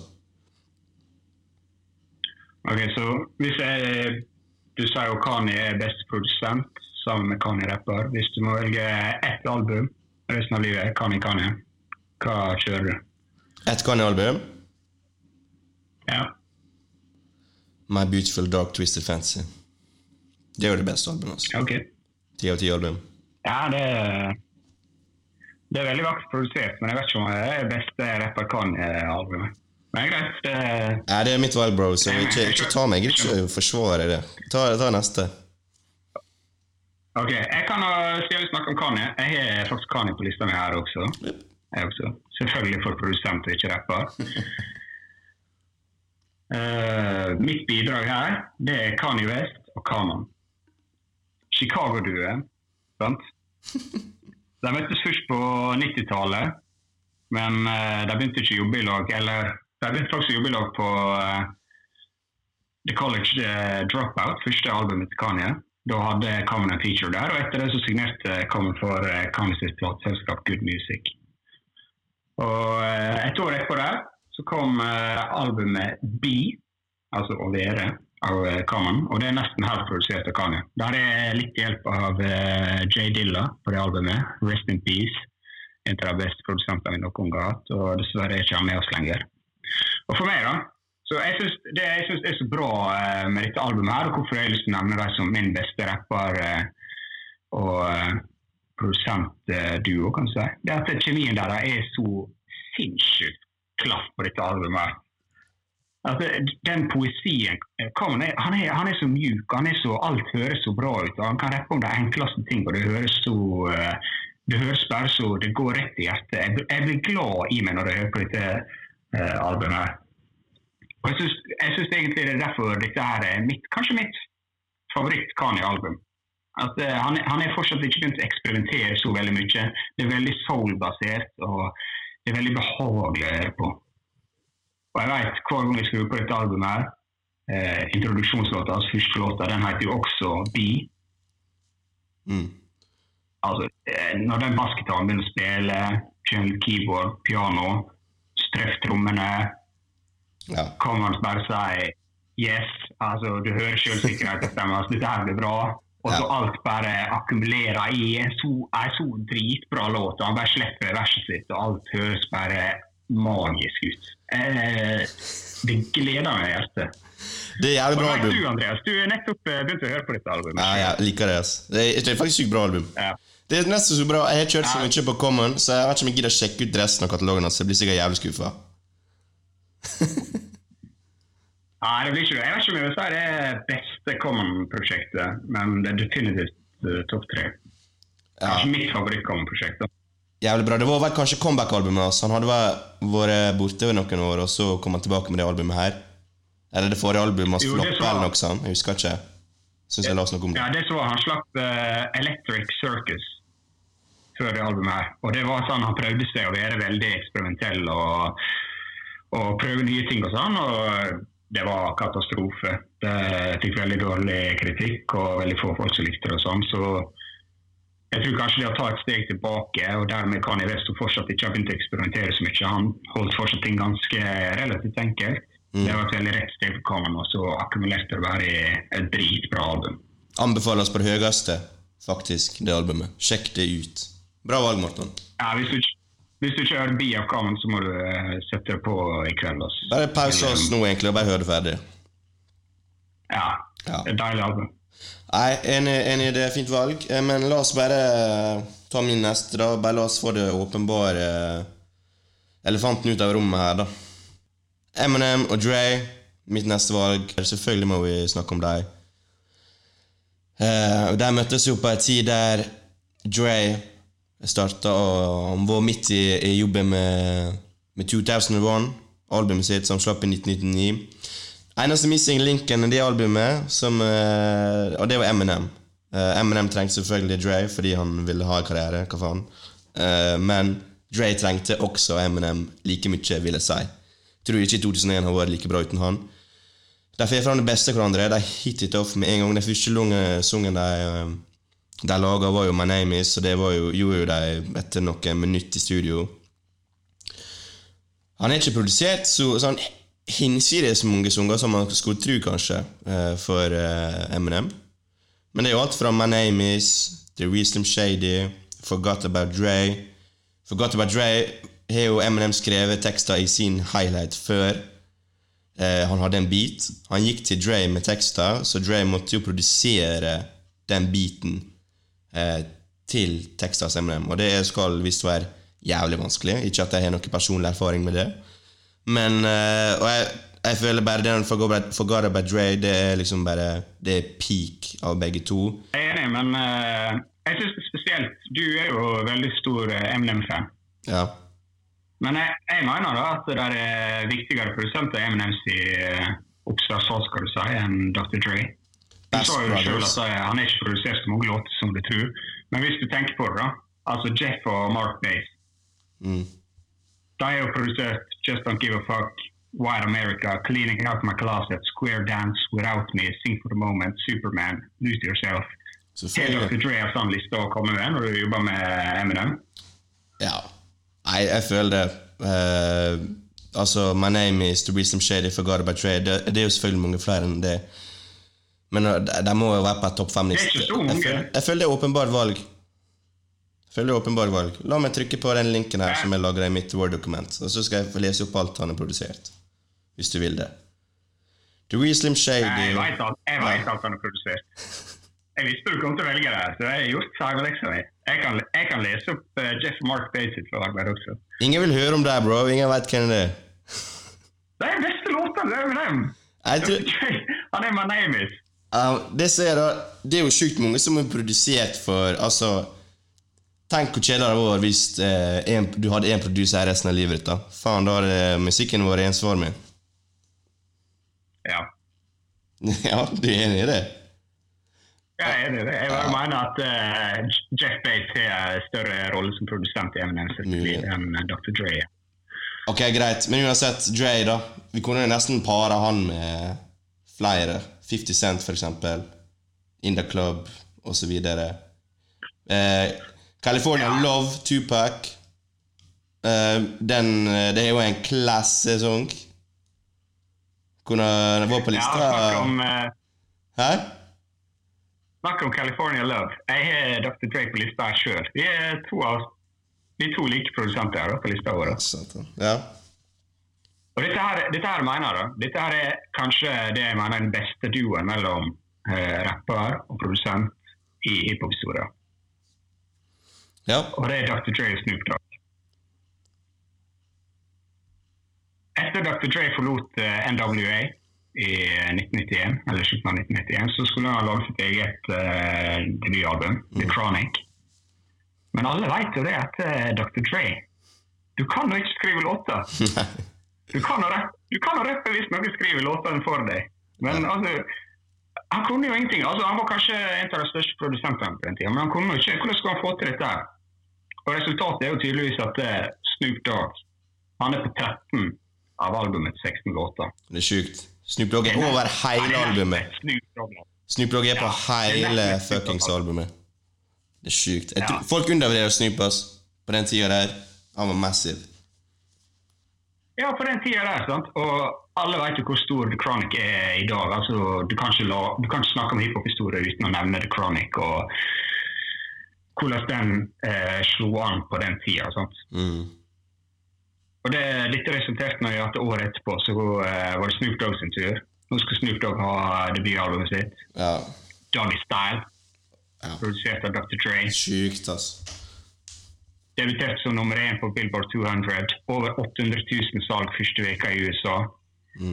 Ok, så hvis jeg, Du sier jo Kani er best produsent sammen med Kani rapper. Hvis du må velge ett album resten av livet, Kani Kani, hva kjører du? Ett Kani-album? Ja. My Beautiful Dark Twisted Fantasy. Det er jo det beste albumet. Altså. Ti av ti album. Ja, det, det er veldig vakkert produsert, men jeg vet ikke om det er det beste rapper Kanye-albumet. Men greit. Det, Ja, det er mitt valg, bro, så ikke, ikke ta meg. Jeg vil ikke forsvare det. Ta, ta neste. ok, jeg kan siden vi snakker om Kanye, jeg har faktisk Kanye på lista mi her også. Jeg også. Selvfølgelig for produsent og ikke rapper. uh, mitt bidrag her, det er Kanye West og Kanon. Chicago-duoen, sant? De møttes først på 90-tallet, men eh, de begynte ikke å jobbe i lag. Eller de begynte faktisk å jobbe i lag på eh, The College eh, Dropout, første albumet til Kanye. Da hadde Kamen en feature der, og etter det så signerte Kamen for Kanye sitt plateselskap Good Music. Og et år etterpå der så kom albumet Be, altså å være, av Kaman. Og det er nesten helt produsert av Kanye. Der er litt hjelp av uh, Jay Dilla på det albumet. Rest in Peace. En av de beste produsentene vi noen gang har hatt, og dessverre er ikke han med oss lenger. Og for meg, da så jeg synes Det jeg synes er så bra uh, med dette albumet, her, og hvorfor jeg har lyst til å nevne dem som min beste rapper uh, og eh, produsentduo, kan du si, det er at kjemien deres er så sinnssykt klaff på dette albumet. her. Altså, den poesien eh, er, han, er, han er så mjuk, han er så, alt høres så bra ut. og Han kan rappe om de enkleste ting, og det høres så eh, det høres bare så Det går rett i hjertet. Jeg, blir- glad i meg når jeg hører på dette uh, albumet. Og jeg syns, egentlig det er derfor dette her er mitt, kanskje mitt favoritt-Kani-album. At uh, han, han er fortsatt ikke begynt å eksperimentere så veldig mye. Det er veldig soul-basert, og det er veldig behagelig å høre på. Og jeg vet, hver gang jeg skrur på dette albumet her, eh, introduksjonslåta, altså første låta, den heter jo også Be. Mm. Altså, eh, når den bassgitaren begynner å spille, Kjønn, keyboard, piano, strøff trommene, Ja. kan man bare si yes. Altså, du hører selvsikkerheten stemme. Altså, dette her blir bra. Og så Ja. alt bare akkumulerer i en så, en så dritbra låt. Han bare slipper verset sitt, og alt høres bare magisk ut. Eh, det gleder meg i hjertet. Det er jævlig bra album. du, Andreas, du er nettopp eh, begynt å høre på dette albumet. Ja, jeg liker det. ass. Det er, det er faktisk sykt bra album. Ja. Det er nesten så bra. Jeg har kjørt så mye på Common, så jeg vet ikke om jeg gidder sjekke ut resten av katalogen hans. Jeg blir sikkert jævlig skuffa. Nei, det blir ikke det. Jeg vet ikke om jeg vil si det er beste Common-prosjektet, men det er definitivt uh, topp tre. Ja. ikke mitt favoritt-Common-prosjekt. Jævlig bra. Det var vel kanskje comeback-albumet hans. Han hadde vært borte noen år, og så kom han tilbake med det albumet her. Eller det forrige albumet hans floppa eller noe sånt. Jeg husker ikke. Syns jeg leste noe om det. Ja, det så han slapp uh, Electric Circus før det albumet her. Og det var sånn han prøvde seg å være veldig eksperimentell og, og prøve nye ting og sånn, og det var katastrofe. Det fikk veldig dårlig kritikk, og veldig få folk som likte det og sånn, så jeg tror kanskje det å ta et steg tilbake, og dermed kan Investor fortsatt ikke ha begynt å eksperimentere så mye. Han holdt fortsatt ting ganske relativt enkelt. Mm. Det var et veldig rett steg for Kamen, og så akkumulerte det å være et dritbra album. Anbefales på det høyeste, faktisk, det albumet. Sjekk det ut. Bra valg, Morten. Ja, hvis, du, hvis du ikke hører Be of Kamen, så må du eh, sette det på i kveld. Også. Bare pause oss nå, egentlig, og bare hør det ferdig. Ja, Ja. et deilig album. Nei, enig, enig, det er fint valg. Eh, Men la oss bare eh, ta min neste, da. Bare la oss få det åpenbare eh, elefanten ut av rommet her, da. Eminem og Dre, mitt neste valg. Selvfølgelig må vi snakke om dem. Eh, De møttes jo på en tid der Dre starta og Han var midt i, i jobben med, med 2001, albumet sitt som slapp i 1999. Eneste missing linken i det albumet, som, eh, og det var Eminem. Eh, Eminem trengte selvfølgelig Dre fordi han ville ha karriere. hva faen. Eh, men Dre trengte også Eminem like mye, vil jeg si. Tror ikke 2001 har vært like bra uten han. De får fram det beste hverandre. De hit it off med en gang. Den første sangen de, de laga, var jo My Name Is, og det jo, gjorde jo de etter noen minutter i studio. Han er ikke produsert så sånn hinsides mange sanger som man skulle tro, kanskje, eh, for eh, Eminem. Men det er jo alt fra My Name Is, The Reason Shady, Forgot About Dre. Forgot About Dre har jo Eminem skrevet tekster i sin highlight før eh, han hadde en beat. Han gikk til Dre med tekster, så Dre måtte jo produsere den beaten til tekster hos Eminem. Og det skal visst være jævlig vanskelig. Ikke at jeg har noen personlig erfaring med det. Men eh, Og jeg, jeg føler bare den Forgot About- Dre, det er liksom bare Det er peak av begge to. Jeg er enig, men uh, jeg er spesielt. Du er jo veldig stor eh, Eminem-fan. Ja. Men jeg, jeg mener da at det er viktigere produsenter Eminems i uh, oppstartsfase, skal du si, enn Dr. Dre. Du Best sa jo selv at han er ikke produsert så mange låter som du tror. Men hvis du tenker på det, da. Altså Jeff og Mark Bates. Mm. Har jo Just Don't Give a Fuck, White America, Cleaning Out My Closet, Square Dance, Without Me, Sing for the Moment, Superman, Lose Yourself. Selvfølgelig. Dr. Dre har sånn liste å komme med når du jobber med Eminem? Ja. Nei, jeg føler det. Eh, altså, My Name Is The Reason Shady Forgot About Dre. Det, det er jo selvfølgelig mange flere enn det. Men eh, de, må jo være på topp Det er fem-liste. Jeg, jeg føler det er åpenbart valg. Er åpenbart valg. La meg trykke på den linken her som jeg lagra i mitt Word-dokument. Og så skal jeg få lese opp alt han har produsert. Hvis du vil det. The Slim Shady Jeg veit alt, alt han har produsert. Jeg visste du kom til å velge det, så jeg har gjort fagleksa mi. Jeg, kan- jeg kan lese opp uh, Jeff Mark Bass sitt arbeid også. Ingen vil høre om deg, bro. Ingen veit hvem det er. Det er beste låta. det er med dem! Han er my name is. Ja, det, er det er jo sjukt mange som er produsert for Altså Tenk hvor kjedelig det vært hvis eh, en, du hadde én produser resten av livet ditt. Faen, da hadde musikken vært ensformig. Ja. ja, du er enig i det? Jeg er enig i det. Jeg bare mener at uh, Jeff Bates har større rolle som produsent i Eminem enn eh, Dr. Dre. Ok, greit. Men uansett, Dre, da. Vi kunne jo nesten pare han med flere. 50 Cent, for eksempel. In the Club, osv. Eh, California Ja. Love, Tupac. Uh, den, eh, det er jo en klassesang. Kunne vært på Ja, lista snakk om, uh, Hæ? snakk om California Love. Jeg har Dr. Dre på lista her sjøl. Vi er to av vi er to like produsenter her på lista vår. Ja. Og dette her, dette her mener jeg da, dette her er kanskje det jeg mener er den beste duoen mellom uh, rapper og produsent i hiphop-historia. Ja. Og det er Dr. Dre og Snoop Dogg. Etter Dr. Dre forlot eh, NWA i 1991, eller slutten av 1991, så skulle han ha laget sitt eget uh, debutalbum, The Chronic. Men alle vet jo det at eh, Dr. Dre Du kan jo ikke skrive låter. Du kan kan rappe hvis noen skriver låtene for deg. Men altså Han kunne jo ingenting. Altså, han var kanskje en av de største produsentene på den tida, men han kunne jo ikke. Hvordan skulle han få til dette? her? Og Resultatet er jo tydeligvis at Snoop Dogg han er på 13 av albumets 16 låter. Det er sjukt. Snoop Dogg er over hele albumet. Snoop Dogg. Er på hele fuckings albumet. Det er sjukt. Tror, folk undervurderer Snoop ass. på den tida der. Han var massiv. Ja, på den tida der, sant. Og alle vet jo hvor stor The Chronic er i dag. Altså, du, kan ikke la, du kan ikke snakke om hiphop-historie uten å nevne The Chronic og hvordan den eh, slo an på den tida. sant. Mm. Og det, Dette resulterte i at året etterpå så eh, var det Snoop Dogg sin tur. Nå skal Snoop Dogg ha debutalbumet sitt, Ja. Doggy Style, ja. produsert av Dr. Dre. Sjukt, ass. Debuterte som nummer én på Billboard 200. Over 800 000 salg første veka i USA.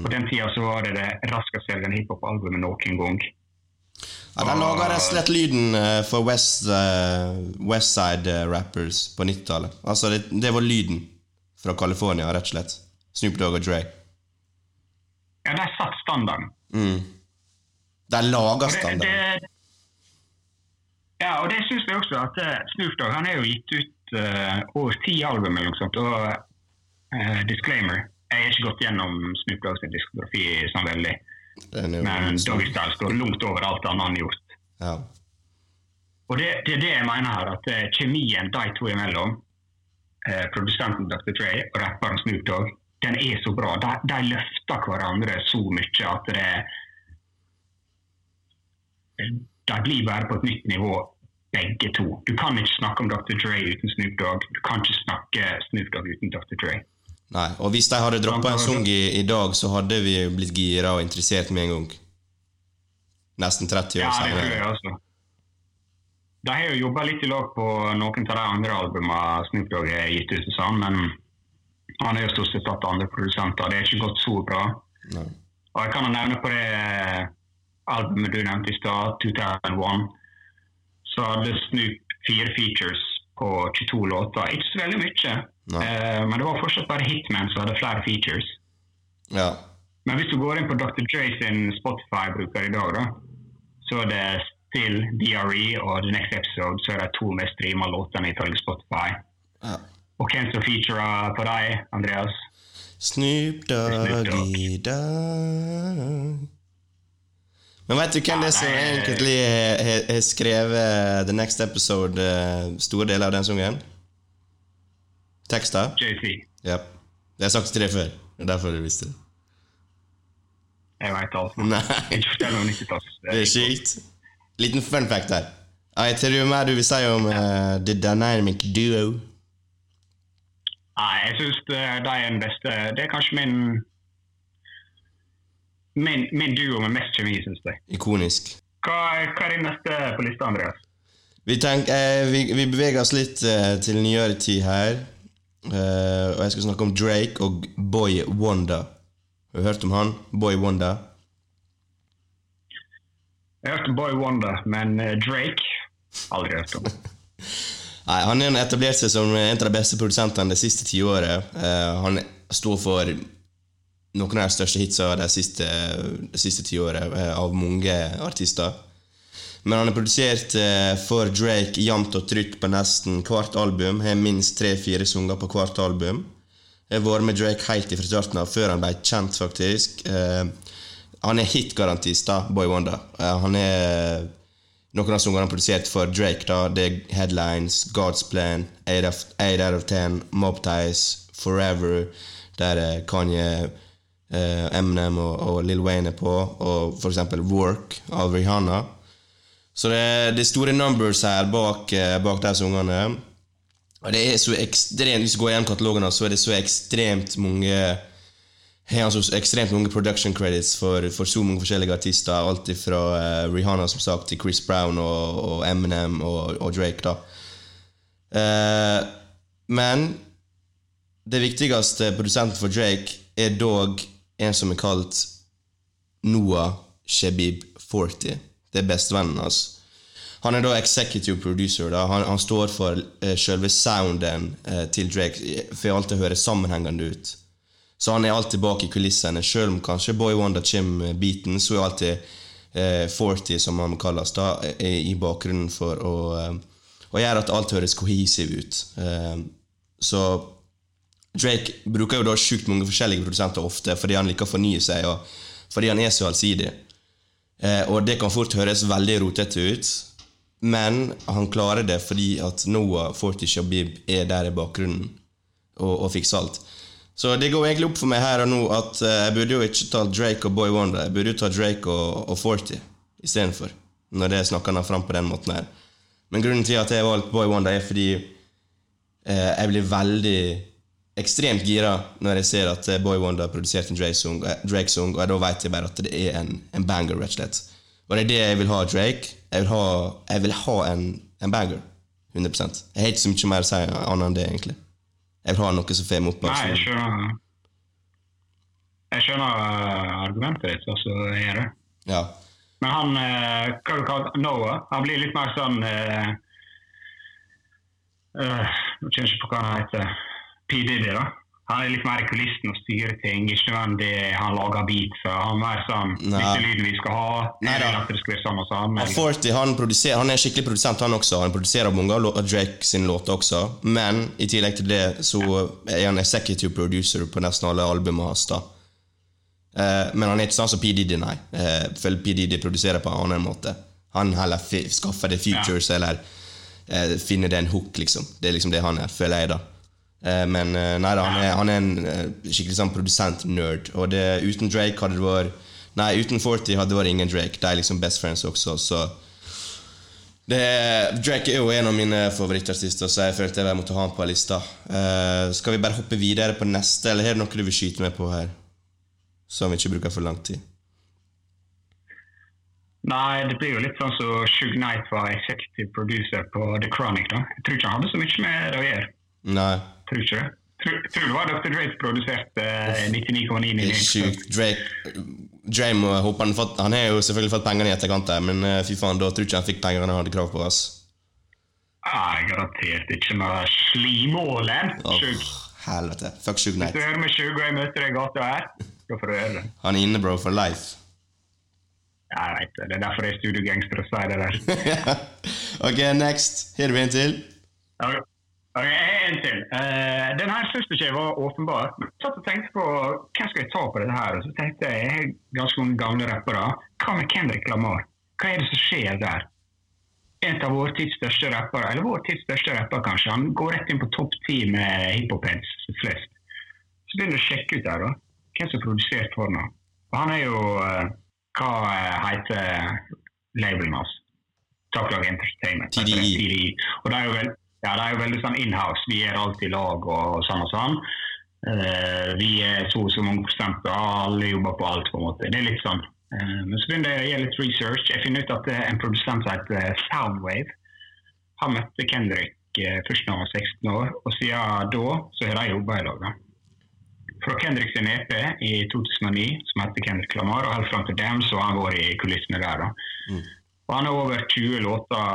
På den tida så var det det raskestselgende hiphop-albumet noen gang. Ja, Den laga rett og slett lyden eh, for West, uh, Westside eh, rappers på 90-tallet. Altså, det, det var lyden fra California, rett og slett. Snoop Dogg og Dre. Ja, de satt standarden. Mm. De laga standarden. det, det, ja, og det syns jeg også at eh, Snoop Dogg han er jo gitt ut uh, over ti album eller noe sånt. Og uh, disclaimer, jeg har ikke gått gjennom Snoop Dogg sin diskografi sånn veldig. Men Doggy Style står langt over alt annet han har gjort. ja. Og det, det er det jeg mener her, at eh, kjemien de to imellom, eh, produsenten Dr. Dre og rapperen Snoop Dogg, den er så bra. De, de løfter hverandre så mye at det De blir bare på et nytt nivå, begge to. Du kan ikke snakke om Dr. Dre uten Snoop Dogg. Du kan ikke snakke Snoop Dogg uten Dr. Dre. Nei, og hvis de hadde droppa en sang i, i dag, så hadde vi blitt gira og interessert med en gang. Nesten 30 år Ja, det tror jeg også. De har jo jobba litt i lag på noen av de andre albumene Snoop Dogg har gitt ut, sånn, men han har jo stort sett hatt andre produsenter. Det har ikke gått så bra. Nei. Og jeg kan nevne på det albumet du nevnte i stad, 2001, så hadde Snoop fire features på 22 låter. Ikke så veldig mye, Eh, men det var fortsatt bare Hitman som hadde flere features. Ja. Men hvis du går inn på Dr. Dre sin Spotify-bruker i dag, da, så er det Still, DRE og The Next Episode så er det to mest streama låtene ifølge Spotify. ja. Og hvem som featurer på deg, Andreas? Snoop Snoop Dogg. Doggy Dog. Men vet du hvem det er som egentlig har skrevet The Next Episode, eh, store deler av den sangen? Tekster? JC. Ja. Jeg har sagt deg før. Det er derfor du visste det. Jeg veit alt. Nei, Ikke fortell om 90-talls. det er sjukt. Liten fun fact her. Jeg Tror du mer du vil si om uh, The Dynamic Duo? Nei, jeg syns de er den beste. Det er kanskje min min, min duo med mest kjemi, syns jeg. Ikonisk. Hva, hva er din neste på lista, Andreas? Vi, tenk, eh, vi, vi beveger oss litt eh, til nyere tid her. Eh, og jeg skal snakke om Drake og Boy Wonder. Har du hørt om han? Boy Wonder? Jeg har hørt om Boy Wonder, men eh, Drake aldri hørt om. Nei, Han har etablert seg som en av de beste produsentene det siste tiåret. Uh, han står for noen av de største hitsa det siste, det siste tiåret uh, av mange artister. Men han har produsert eh, for Drake jevnt og trutt på nesten hvert album. Har minst tre-fire sanger på hvert album. Jeg har vært med Drake helt fra starten av, før han ble kjent, faktisk. Eh, han er hitgarantist, da, Boy Wonder. Eh, han er noen av sangene han produserte produsert for Drake, da, det er Headlines, God's Plan, 8 out of 10, Mob Ties, Forever, der Kanye, Eminem og, Lil Wayne er på, og eksempel Work av Rihanna. Så det, er store numbers her bak, eh, bak disse ungene. Og det er så ekstremt Hvis du går gjennom katalogene, så er det så ekstremt mange har så ekstremt mange production credits for, for så mange forskjellige artister. Alt fra uh, Rihanna som sagt til Chris Brown og, og Eminem og, og Drake. da. Uh, men det viktigste produsenten for Drake er dog en som er kalt Noah Shebib 40. Det er bestevennen hans. Han er da executive producer. da Han, han står for uh, selve sounden eh, til Drake. For alltid det høres sammenhengende ut. Så han er alltid bak i kulissene. Selv om kanskje Boy Wonder Chim-beaten, så er alltid eh, 40, som han kalles, da, er i bakgrunnen for å, eh, å gjøre at alt høres kohesivt ut. Eh, så Drake bruker jo da sjukt mange forskjellige produsenter ofte fordi han liker å fornye seg, og fordi han er så allsidig. Eh, og det kan fort høres veldig rotete ut, men han klarer det fordi at Noah, Forti Shabib er der i bakgrunnen og, og fikser alt. Så det går egentlig opp for meg her og nå at eh, jeg burde jo ikke ta Drake og Boy Wonder. Jeg burde jo ta Drake og, og Forty istedenfor, når det snakker han fram på den måten her. Men grunnen til at jeg har valgt Boy Wonder, er fordi eh, jeg blir veldig ekstremt gira når jeg ser at eh, Boy Wonder har produsert en Drake-song, eh, Drake-song, og da vet jeg bare at det er en, en banger, rett og slett. Og det er det jeg vil ha av Drake. Jeg vil ha, jeg vil ha en, en banger. 100 Jeg har ikke så mye mer å si annet enn det, egentlig. Jeg vil ha noe som får meg opp. Nei, jeg skjønner Jeg skjønner eh, argumentet ditt, altså. gjør det. Ja. Men han eh, hva du kaller Noah, han blir litt mer sånn uh, uh, Jeg kjenner ikke på hva han heter. Diddy, da. Han er litt mer i kulissen og styrer ting. Ikke nødvendig han lager beats. Han er mer sånn. Disse lyden vi skal ha. Nei at det skal være sånn og sånn. Men, Forty han, han er skikkelig produsent, han også. Han produserer mange av Drake sin låter også. Men i tillegg til det så er han executive producer på nesten alle albumene hans. da. Eh, men han er ikke sånn som P. Diddy, nei. Eh, for P. Diddy produserer på en annen måte. Han heller skaffer det features eller eh, finner det en hook, liksom. Det er liksom det han er, føler jeg, da. Eh, men eh, nei da, han er, han er en eh, skikkelig sånn produsent-nerd. Og det, uten Drake hadde det vært Nei, uten Forty hadde det vært ingen Drake. De er liksom best friends også, så det, Drake er jo en av mine favorittartister, så jeg følte jeg måtte ha han på lista. Uh, skal vi bare hoppe videre på neste, eller er det noe du vil skyte med på her? Som vi ikke bruker for lang tid. nei, det blir jo litt sånn som Shug Knight var executive producer på The Chronic. da. Jeg tror ikke han hadde så mye med det å gjøre. Nei, Tror ikke det. Tror, tror det var Dr. Drake produserte eh, 99,999. det er sjukt. Drake Drame må håpe han, fått, han har jo selvfølgelig fått pengene i etterkant, men eh, fy faen, da tror ikke han fikk pengene han hadde krav på. ass. Nei, garantert ikke med slimålen. Shug. helvete. Fuck night. Hvis du hører med Shug og jeg møter deg i gata her, da får du høre det. Han er inne, bro, for life. Jeg veit det. Det er derfor jeg er studiogangster og sier det der. ok, next. Har vi en til? Ok, ok, en til. Uh, den her synes jeg var åpenbar. Jeg satt og tenkte på hvem skal jeg ta på dette her, og så tenkte jeg jeg har ganske mange gamle rappere. Hva med Kendrick Lamar? Hva er det som skjer der? En av vår tids største rappere, eller vår tids største rapper kanskje, han går rett inn på topp ti med hiphop-heads flest. Så begynner du å sjekke ut der, da. Hvem som har produsert for ham. Og han er jo uh, Hva eh, heter labelen hans? Top Dog Entertainment. TDE. TDE. Og det er jo, veld, ja, det er jo veldig sånn inhouse. Vi er alltid i lag og sånn og sånn. Uh, vi er så og så mange prosent, alle jobber på alt, på en måte. Det er litt sånn. Uh, men så begynner jeg å gjøre litt research. Jeg finner ut at det er en produsent som heter Soundwave. Han møtte Kendrick eh, først da han var 16 år, og siden da så har de jobba i lag. Fra Kendrick sin EP i 2009, som heter Kendrick Lamar, og helt fram til dem så har han vært i kulissene der. da. Og han har over 20 låter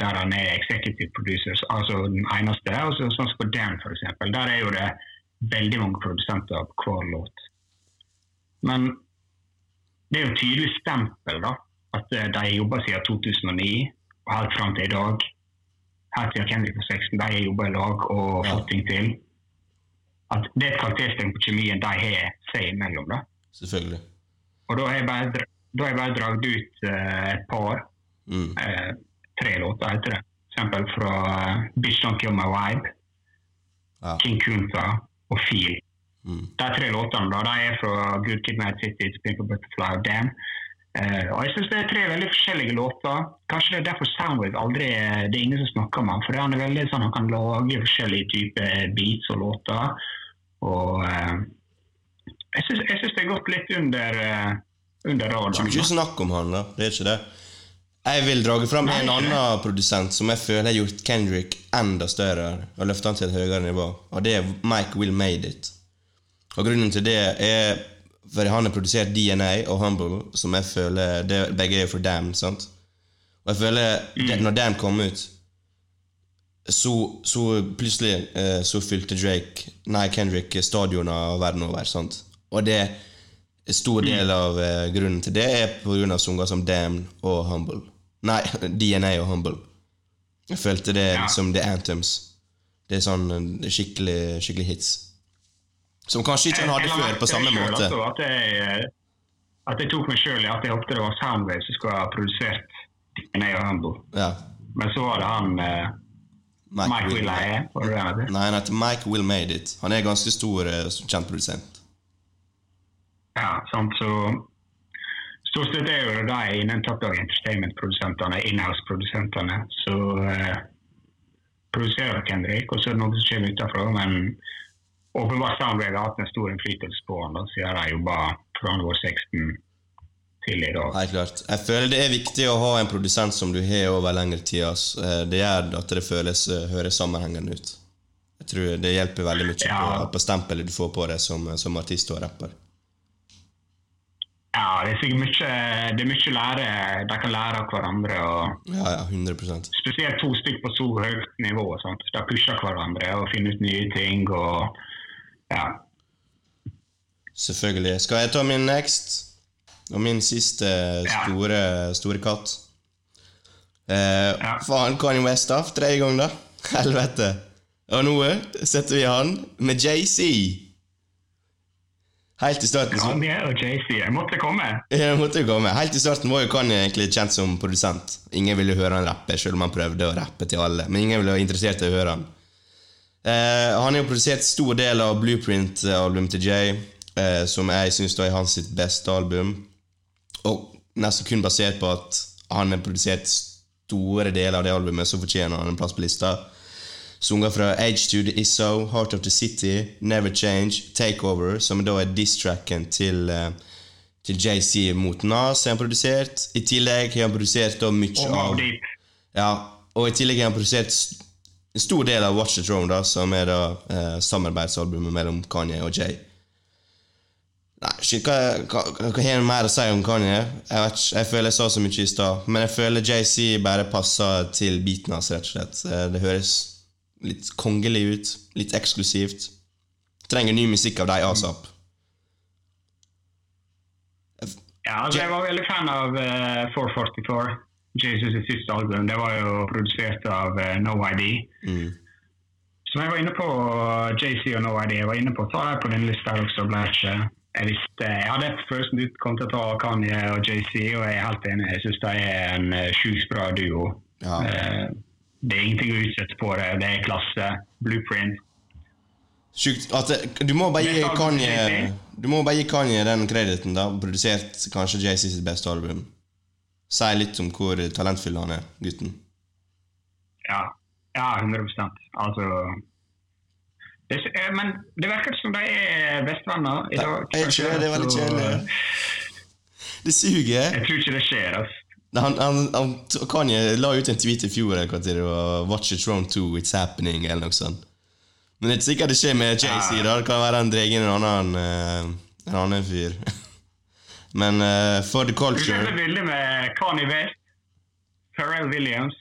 der han er executive producer, altså den eneste. Altså, så, sånn som på Dan, eksempel. Der er jo det veldig mange produsenter på hver låt. Men det er jo et tydelig stempel, da. At eh, de jobba siden 2009 og helt fram til i dag. Helt siden Kendrick var 16. De jobba i lag og Ja. fått ting til. At det er et kvalitetstegn på kjemien de har seg imellom. da. Selvfølgelig. Og da har jeg bare, da har jeg bare dratt ut eh, et par, Mm. eh, tre låter heter det. For eksempel fra eh, Bitch Don't Kill My Vibe, Ja. King Kunta og Feel. Mm. De tre låtene da, de er fra Good Kid Mad City Pimp Butterfly og Damn. Uh, og jeg synes det er tre veldig forskjellige låter. Kanskje det er derfor Soundwave aldri Det er ingen som snakker om han, for han er veldig sånn han kan lage forskjellige typer beats og låter. Og uh, jeg synes det er gått litt under, uh, under radaren. ikke snakk om han, da. Det er ikke det. Jeg vil dra fram Nei, en annen produsent som jeg føler har gjort Kendrick enda større og løftet han til et høyere nivå, og det er Mike Will Made It. Og grunnen til det er for han har produsert DNA og Humble, som jeg føler det, Begge er for Damn, sant? Og jeg føler det, Når Damn kom ut, så, så plutselig eh, så fylte Drake Nei, Kendrick stadioner verden over. sant? Og det en stor del av eh, grunnen til det er pga. sanger som Damn og Humble. Nei, DNA og Humble. Jeg følte det Ja. som The Anthems. Det er sånn eh, skikkelig, skikkelig hits. Som kanskje ikke han hadde Jeg før, på samme måte. At, jeg, at jeg tok meg sjøl i at jeg håpte det var Soundwave som skulle ha produsert Neo Humble. Ja. Men så var det han eh, Mike Will I Am. Nei, han heter Mike Will Made It. Han er ganske stor, eh, kjent produsent. Ja, sant, så Stort sett er jo de Top Dog Entertainment-produsentene, inhouse-produsentene, så eh, produserer Kendrick, og så er det noe som kommer utenfra, men åpenbart har han hatt en stor innflytelse på han, da, siden de jobba fra han var 16 til i dag. Helt klart. Jeg føler det er viktig å ha en produsent som du har over lengre tid. Eh, Det gjør at det føles, eh, høres sammenhengende ut. Jeg tror Det hjelper veldig mye Ja. på, på stempelet du får på deg som, som artist og rapper. Ja, det er sikkert mye, det er mye lære, de kan lære av hverandre. Ja, ja, 100 Spesielt to stykker på så høyt nivå. Sant? De pusher hverandre og finner ut nye ting. og ja. Selvfølgelig. Skal jeg ta min next? Og min siste store, store katt? Eh, Ja. Faen, Kanye West av Tredje gang, da? Helvete. Og nå setter vi han med JC. Helt i starten så Kanye og JC. Jeg måtte komme. Jeg måtte komme. Helt i starten var jo Kanye egentlig kjent som produsent. Ingen ville høre han rappe, selv om han prøvde å rappe til alle. Men ingen ville være interessert i å høre han. Eh, han har jo produsert stor del av Blueprint-albumet til Jay, eh, som jeg syns er hans sitt beste album. Og nesten kun basert på at han har produsert store deler av det albumet, så fortjener han en plass på lista. Sunget fra Age to the Isso, Heart of the City, Never Change, Takeover, som da er diss-tracken til, eh, til JC mot Nas, har han produsert. I tillegg har han produsert da mye oh, av ja, og i tillegg har han produsert en stor del av Watch the Throne, da, som er da eh, samarbeidsalbumet mellom Kanye og Jay. Nei, shit, hva, hva, hva har jeg mer å si om Kanye? Jeg vet ikke, jeg føler jeg sa så mye i stad. Men jeg føler JC bare passer til beaten hans, rett og slett. Eh, Det høres litt kongelig ut. Litt eksklusivt. Trenger ny musikk av deg asap. Ja, altså, jeg var veldig fan av uh, 444, Jesus' siste album. Det var jo produsert av uh, No ID. Mm. Som jeg var inne på, JC og No ID, jeg var inne på å ta deg på den lista også, ble jeg visste, jeg hadde følelsen du kom til å ta Kanye og JC, og jeg er helt enig. Jeg syns de er en uh, sjukt bra duo. Ja. Eh, det er ingenting å utsette på det. Det er klasse. Blueprint. Sjukt Altså, Du må bare gi Kanye. Du må bare gi Kanye den krediten, da. Produsert kanskje JC sitt beste album. Si litt om hvor talentfull han er, gutten. Ja, ja 100 Altså det, eh, Men det virker som de er bestevenner i dag. Jeg tror det, det er veldig kjedelig. Det suger. Jeg tror ikke det skjer. altså. Han, han, han, Kanye la ut en tweet i fjor eller hva det var Watch the Throne 2, it's happening, eller noe sånt. Men det er sikkert det skjer med JC. da Det kan være han drar inn en annen, eh, en annen fyr. Men uh, for the culture Du ser culture et bilde med Kanye West, Pharrell Williams,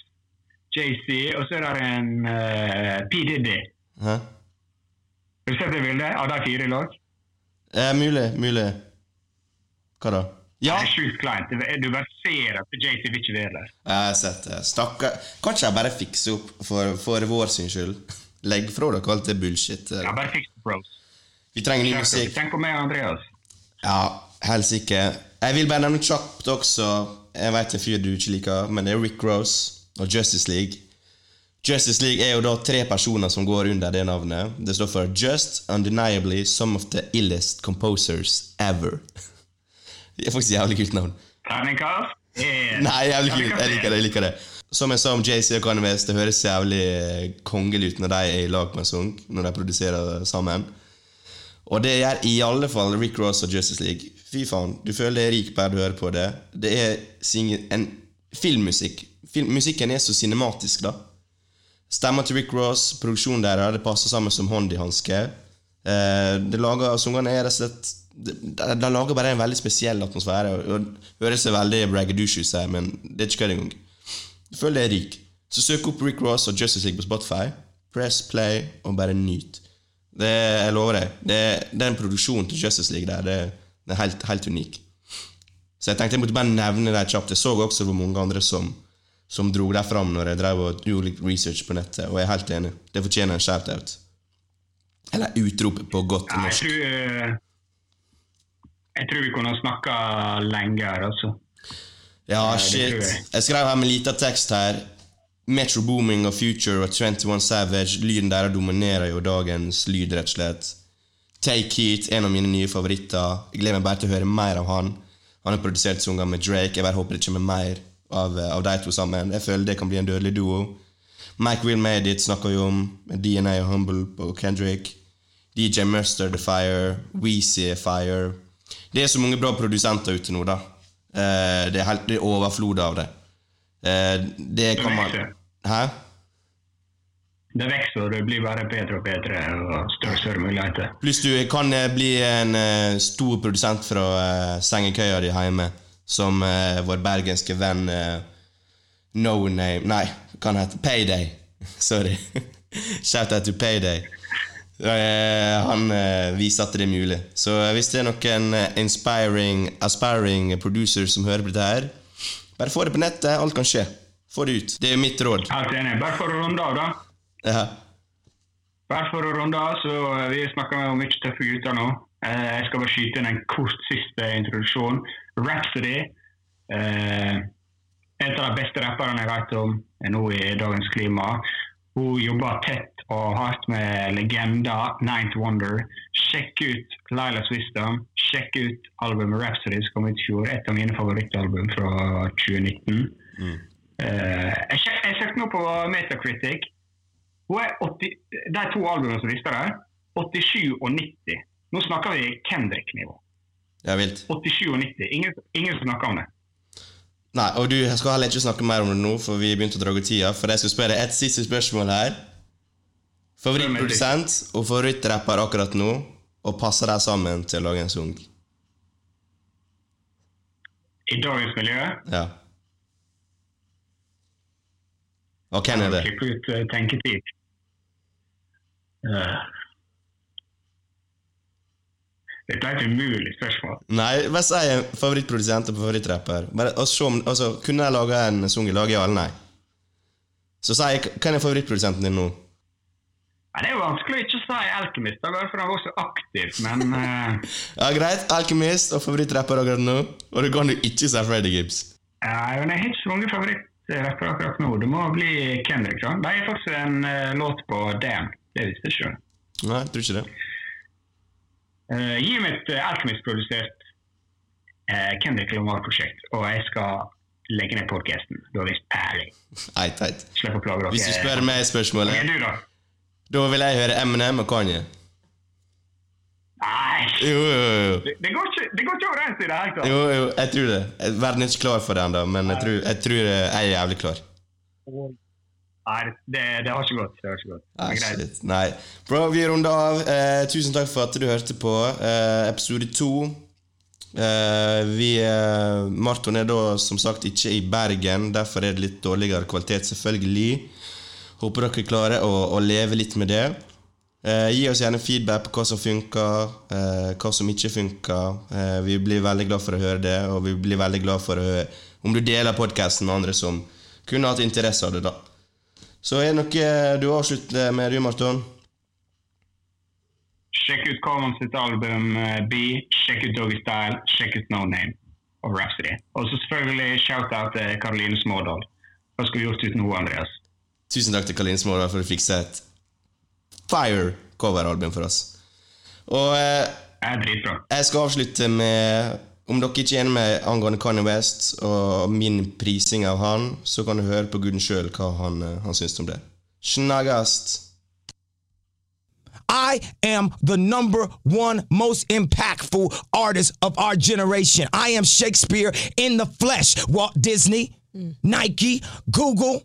Jay-Z, og så er det en uh, P. Diddy. Hæ? Har du sett det bildet av de fire i lag? Eh, mulig, mulig. Hva da? Ja! Det er sjukt kleint. Du bare ser at JC vil ikke være der. Jeg har sett det. Stakkar. Kan ikke jeg bare fikse opp for, for vår sin skyld? Legg fra dere alt det bullshit. Ja, bare fiks det, bros. Vi trenger ny musikk. Tenk på meg og Andreas. Ja, helsike. Jeg vil bare nevne kjapt også Jeg vet en fyr du ikke liker, men det er Rick Rose og Justice League. Justice League er jo da tre personer som går under det navnet. Det står for Just Undeniably Some of the Illest Composers Ever. Det er faktisk et jævlig kult navn. Terningkast? Eh, Nei, jævlig kult. Jeg liker det. jeg liker det Som jeg sa om JC og Kanye West, det høres jævlig eh, kongelig ut når de er i lag på en sang. Når de produserer sammen. Og det gjør i alle fall Rick Ross og Justice League. Fy faen, du føler deg rik bare du hører på det. Det er en filmmusikk. Film, musikken er så cinematisk, da. Stemmer til Rick Ross, produksjonen deres, det passer sammen som hånd i hanske. Eh, det lager, Sangene er rett og slett de, de lager bare en veldig spesiell atmosfære. Og, og Høres veldig braggadoosh ut, men det er ikke kødd engang. Du føler deg rik. Så søk opp Rick Ross og Justice League på Spotify. Press play og bare nyt. Det, jeg lover deg. Det, den produksjonen til Justice League der, det, det er helt, helt unik. Så jeg tenkte jeg måtte bare nevne det kjapt. Jeg så også hvor mange andre som, som dro det fram når jeg drev og gjorde research på nettet, og jeg er helt enig. Det fortjener en shout-out. Eller utrop på godt norsk. jeg tror, eh, jeg tror vi kunne snakka lenge her, altså. Ja, shit. jeg. Skrev her med lita tekst her. Metro Booming og Future og 21 Savage, lyden der dominerer jo dagens lyd, rett og slett. Take Heat, en av mine nye favoritter. Jeg gleder meg bare til å høre mer av han. Han har produsert sanger med Drake. Jeg bare håper det kommer mer av, eh, av de to sammen. Jeg føler det kan bli en dødelig duo. Mike Will Made It snakker jo om DNA og Humble på Kendrick. DJ Mustard The fire. Weezy fire. Det er så mange bra produsenter ute nå, da. Eh, det er helt det er overflod av det. Eh, det kan man. Hæ? Det vokser, og det blir bare bedre og bedre og større og større muligheter. Pluss du kan eh, bli en uh, stor produsent fra uh, sengekøya di hjemme, som uh, vår bergenske venn No Name Nei, hva hete Payday. Sorry. Shout out to Payday. Eh, han eh, viser at det er mulig. Så hvis det er noen eh, inspiring, aspiring producer som hører på dette her, bare få det på nettet. Alt kan skje. Få det ut. Det er mitt råd. Helt enig. Bare for å runde av, da. Ja. Bare for å runde av, så vi snakker om mye tøffe gutter nå. Jeg skal bare skyte inn en kort siste introduksjon. Rhapsody. Eh, en av de beste rapperne jeg vet om er nå i dagens klima. Hun jobber tett og hardt med legenda Ninth Wonder. Sjekk ut Lailas Wisdom. Sjekk ut albumet Rhapsody som kom ut i fjor. Et av mine favorittalbum fra 2019. Mm. sjek- jeg søkte nå på Metacritic. Hun er 80, de to albumene som lister der, 87 og 90. Nå snakker vi Kendrick-nivå. ja, vilt. 87 og 90. Ingen, ingen snakker om det. Nei, og du skal heller ikke snakke mer om det nå, for vi begynte å dra ut tida. For jeg skal spørre et siste spørsmål her. Favorittprodusent og favorittrapper akkurat nå, og passer de sammen til å lage en sang? I dagens miljø Ja. Og hvem er det? Klipp ut tenketid. Eh. Dette er ikke umulig spørsmål. Nei, hva sier favorittprodusent og favorittrapper? Bare, om, altså, kunne jeg laga en sang? lag ja eller nei? Så sier jeg hvem er favorittprodusenten din nå? Nei, det er jo vanskelig å ikke si Alchemist, da, bare for han var så aktiv, men uh... Ja, Greit. Alkymist og favorittrapper akkurat nå. Og det kan du ikke si Freddy Gibbs. ja, men jeg har ikke så mange favorittrapper akkurat nå. Det må bli Kendrick. Da. De har faktisk en uh, låt på Damn. Det visste jeg ikke. Nei, jeg tror ikke det. Uh, gi meg et uh, Alchemist-produsert uh, Kendrick Lamar-prosjekt, og jeg skal legge ned podkasten. Du har vist pæling. Eit, eit. Slipp å plage dere. Hvis du spør meg spørsmålet, du, da? da vil jeg høre Eminem og Kanye. Nei, Jo, jo, jo. det, det, går ikke, det går ikke overens i det hele tatt. Jo, jo, jeg tror det. Verden er ikke klar for det ennå, men jeg tror, jeg tror jeg er jævlig klar. Nei, det, det har ikke gått. Det har ikke gått. Ah, shit. Nei. Bro, vi runder av. Eh, tusen takk for at du hørte på eh, episode to. Eh, vi eh, Marton er da som sagt ikke i Bergen, derfor er det litt dårligere kvalitet, selvfølgelig. Håper dere klarer å, å leve litt med det. Eh, gi oss gjerne feedback på hva som funker, eh, hva som ikke funker. Eh, vi blir veldig glad for å høre det, og vi blir veldig glad for å høre om du deler podkasten med andre som kunne hatt interesse av det. da Så er det noe du avslutter med, du, Marton? Sjekk ut Common sitt album eh, B, sjekk ut Doggy Style, sjekk ut No Name og Rhapsody. Og så selvfølgelig shout-out til Karoline Smådal. Hva skulle vi gjort uten henne, Andreas? Tusen takk til Karoline Smådal for å fikse et fire coveralbum for oss. Og eh, jeg skal avslutte med Om dere ikke er enig med angående Kanye West og min prising av han, så kan du høre på guden sjøl hva han, eh, han syns om det. Snaggast! I am the number one most impactful artist of our generation. I am Shakespeare in the flesh. Walt Disney, Nike, Google.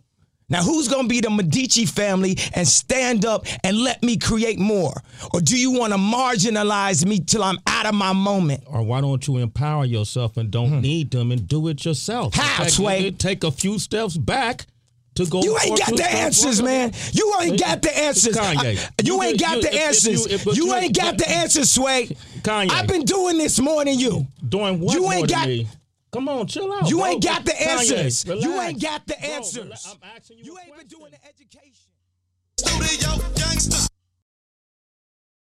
Now, who's going to be the Medici family and stand up and let me create more? Or do you want to marginalize me till I'm out of my moment? Or why don't you empower yourself and don't hmm. need them and do it yourself? How, Sway? Take a few steps back to go. You ain't got the answers, forward. man. You ain't got the answers. Kanye. I- you You ain't got you- the if- if answers. you- if- You you- ain't got the answers, Sway. Kanye. I've been doing this more than you. Doing what You more ain't than got- me? Come on, chill out. You bro. ain't got the Kanye, answers. You ain't got the answers. asking you, You ain't been doing the education. Studio gangsters.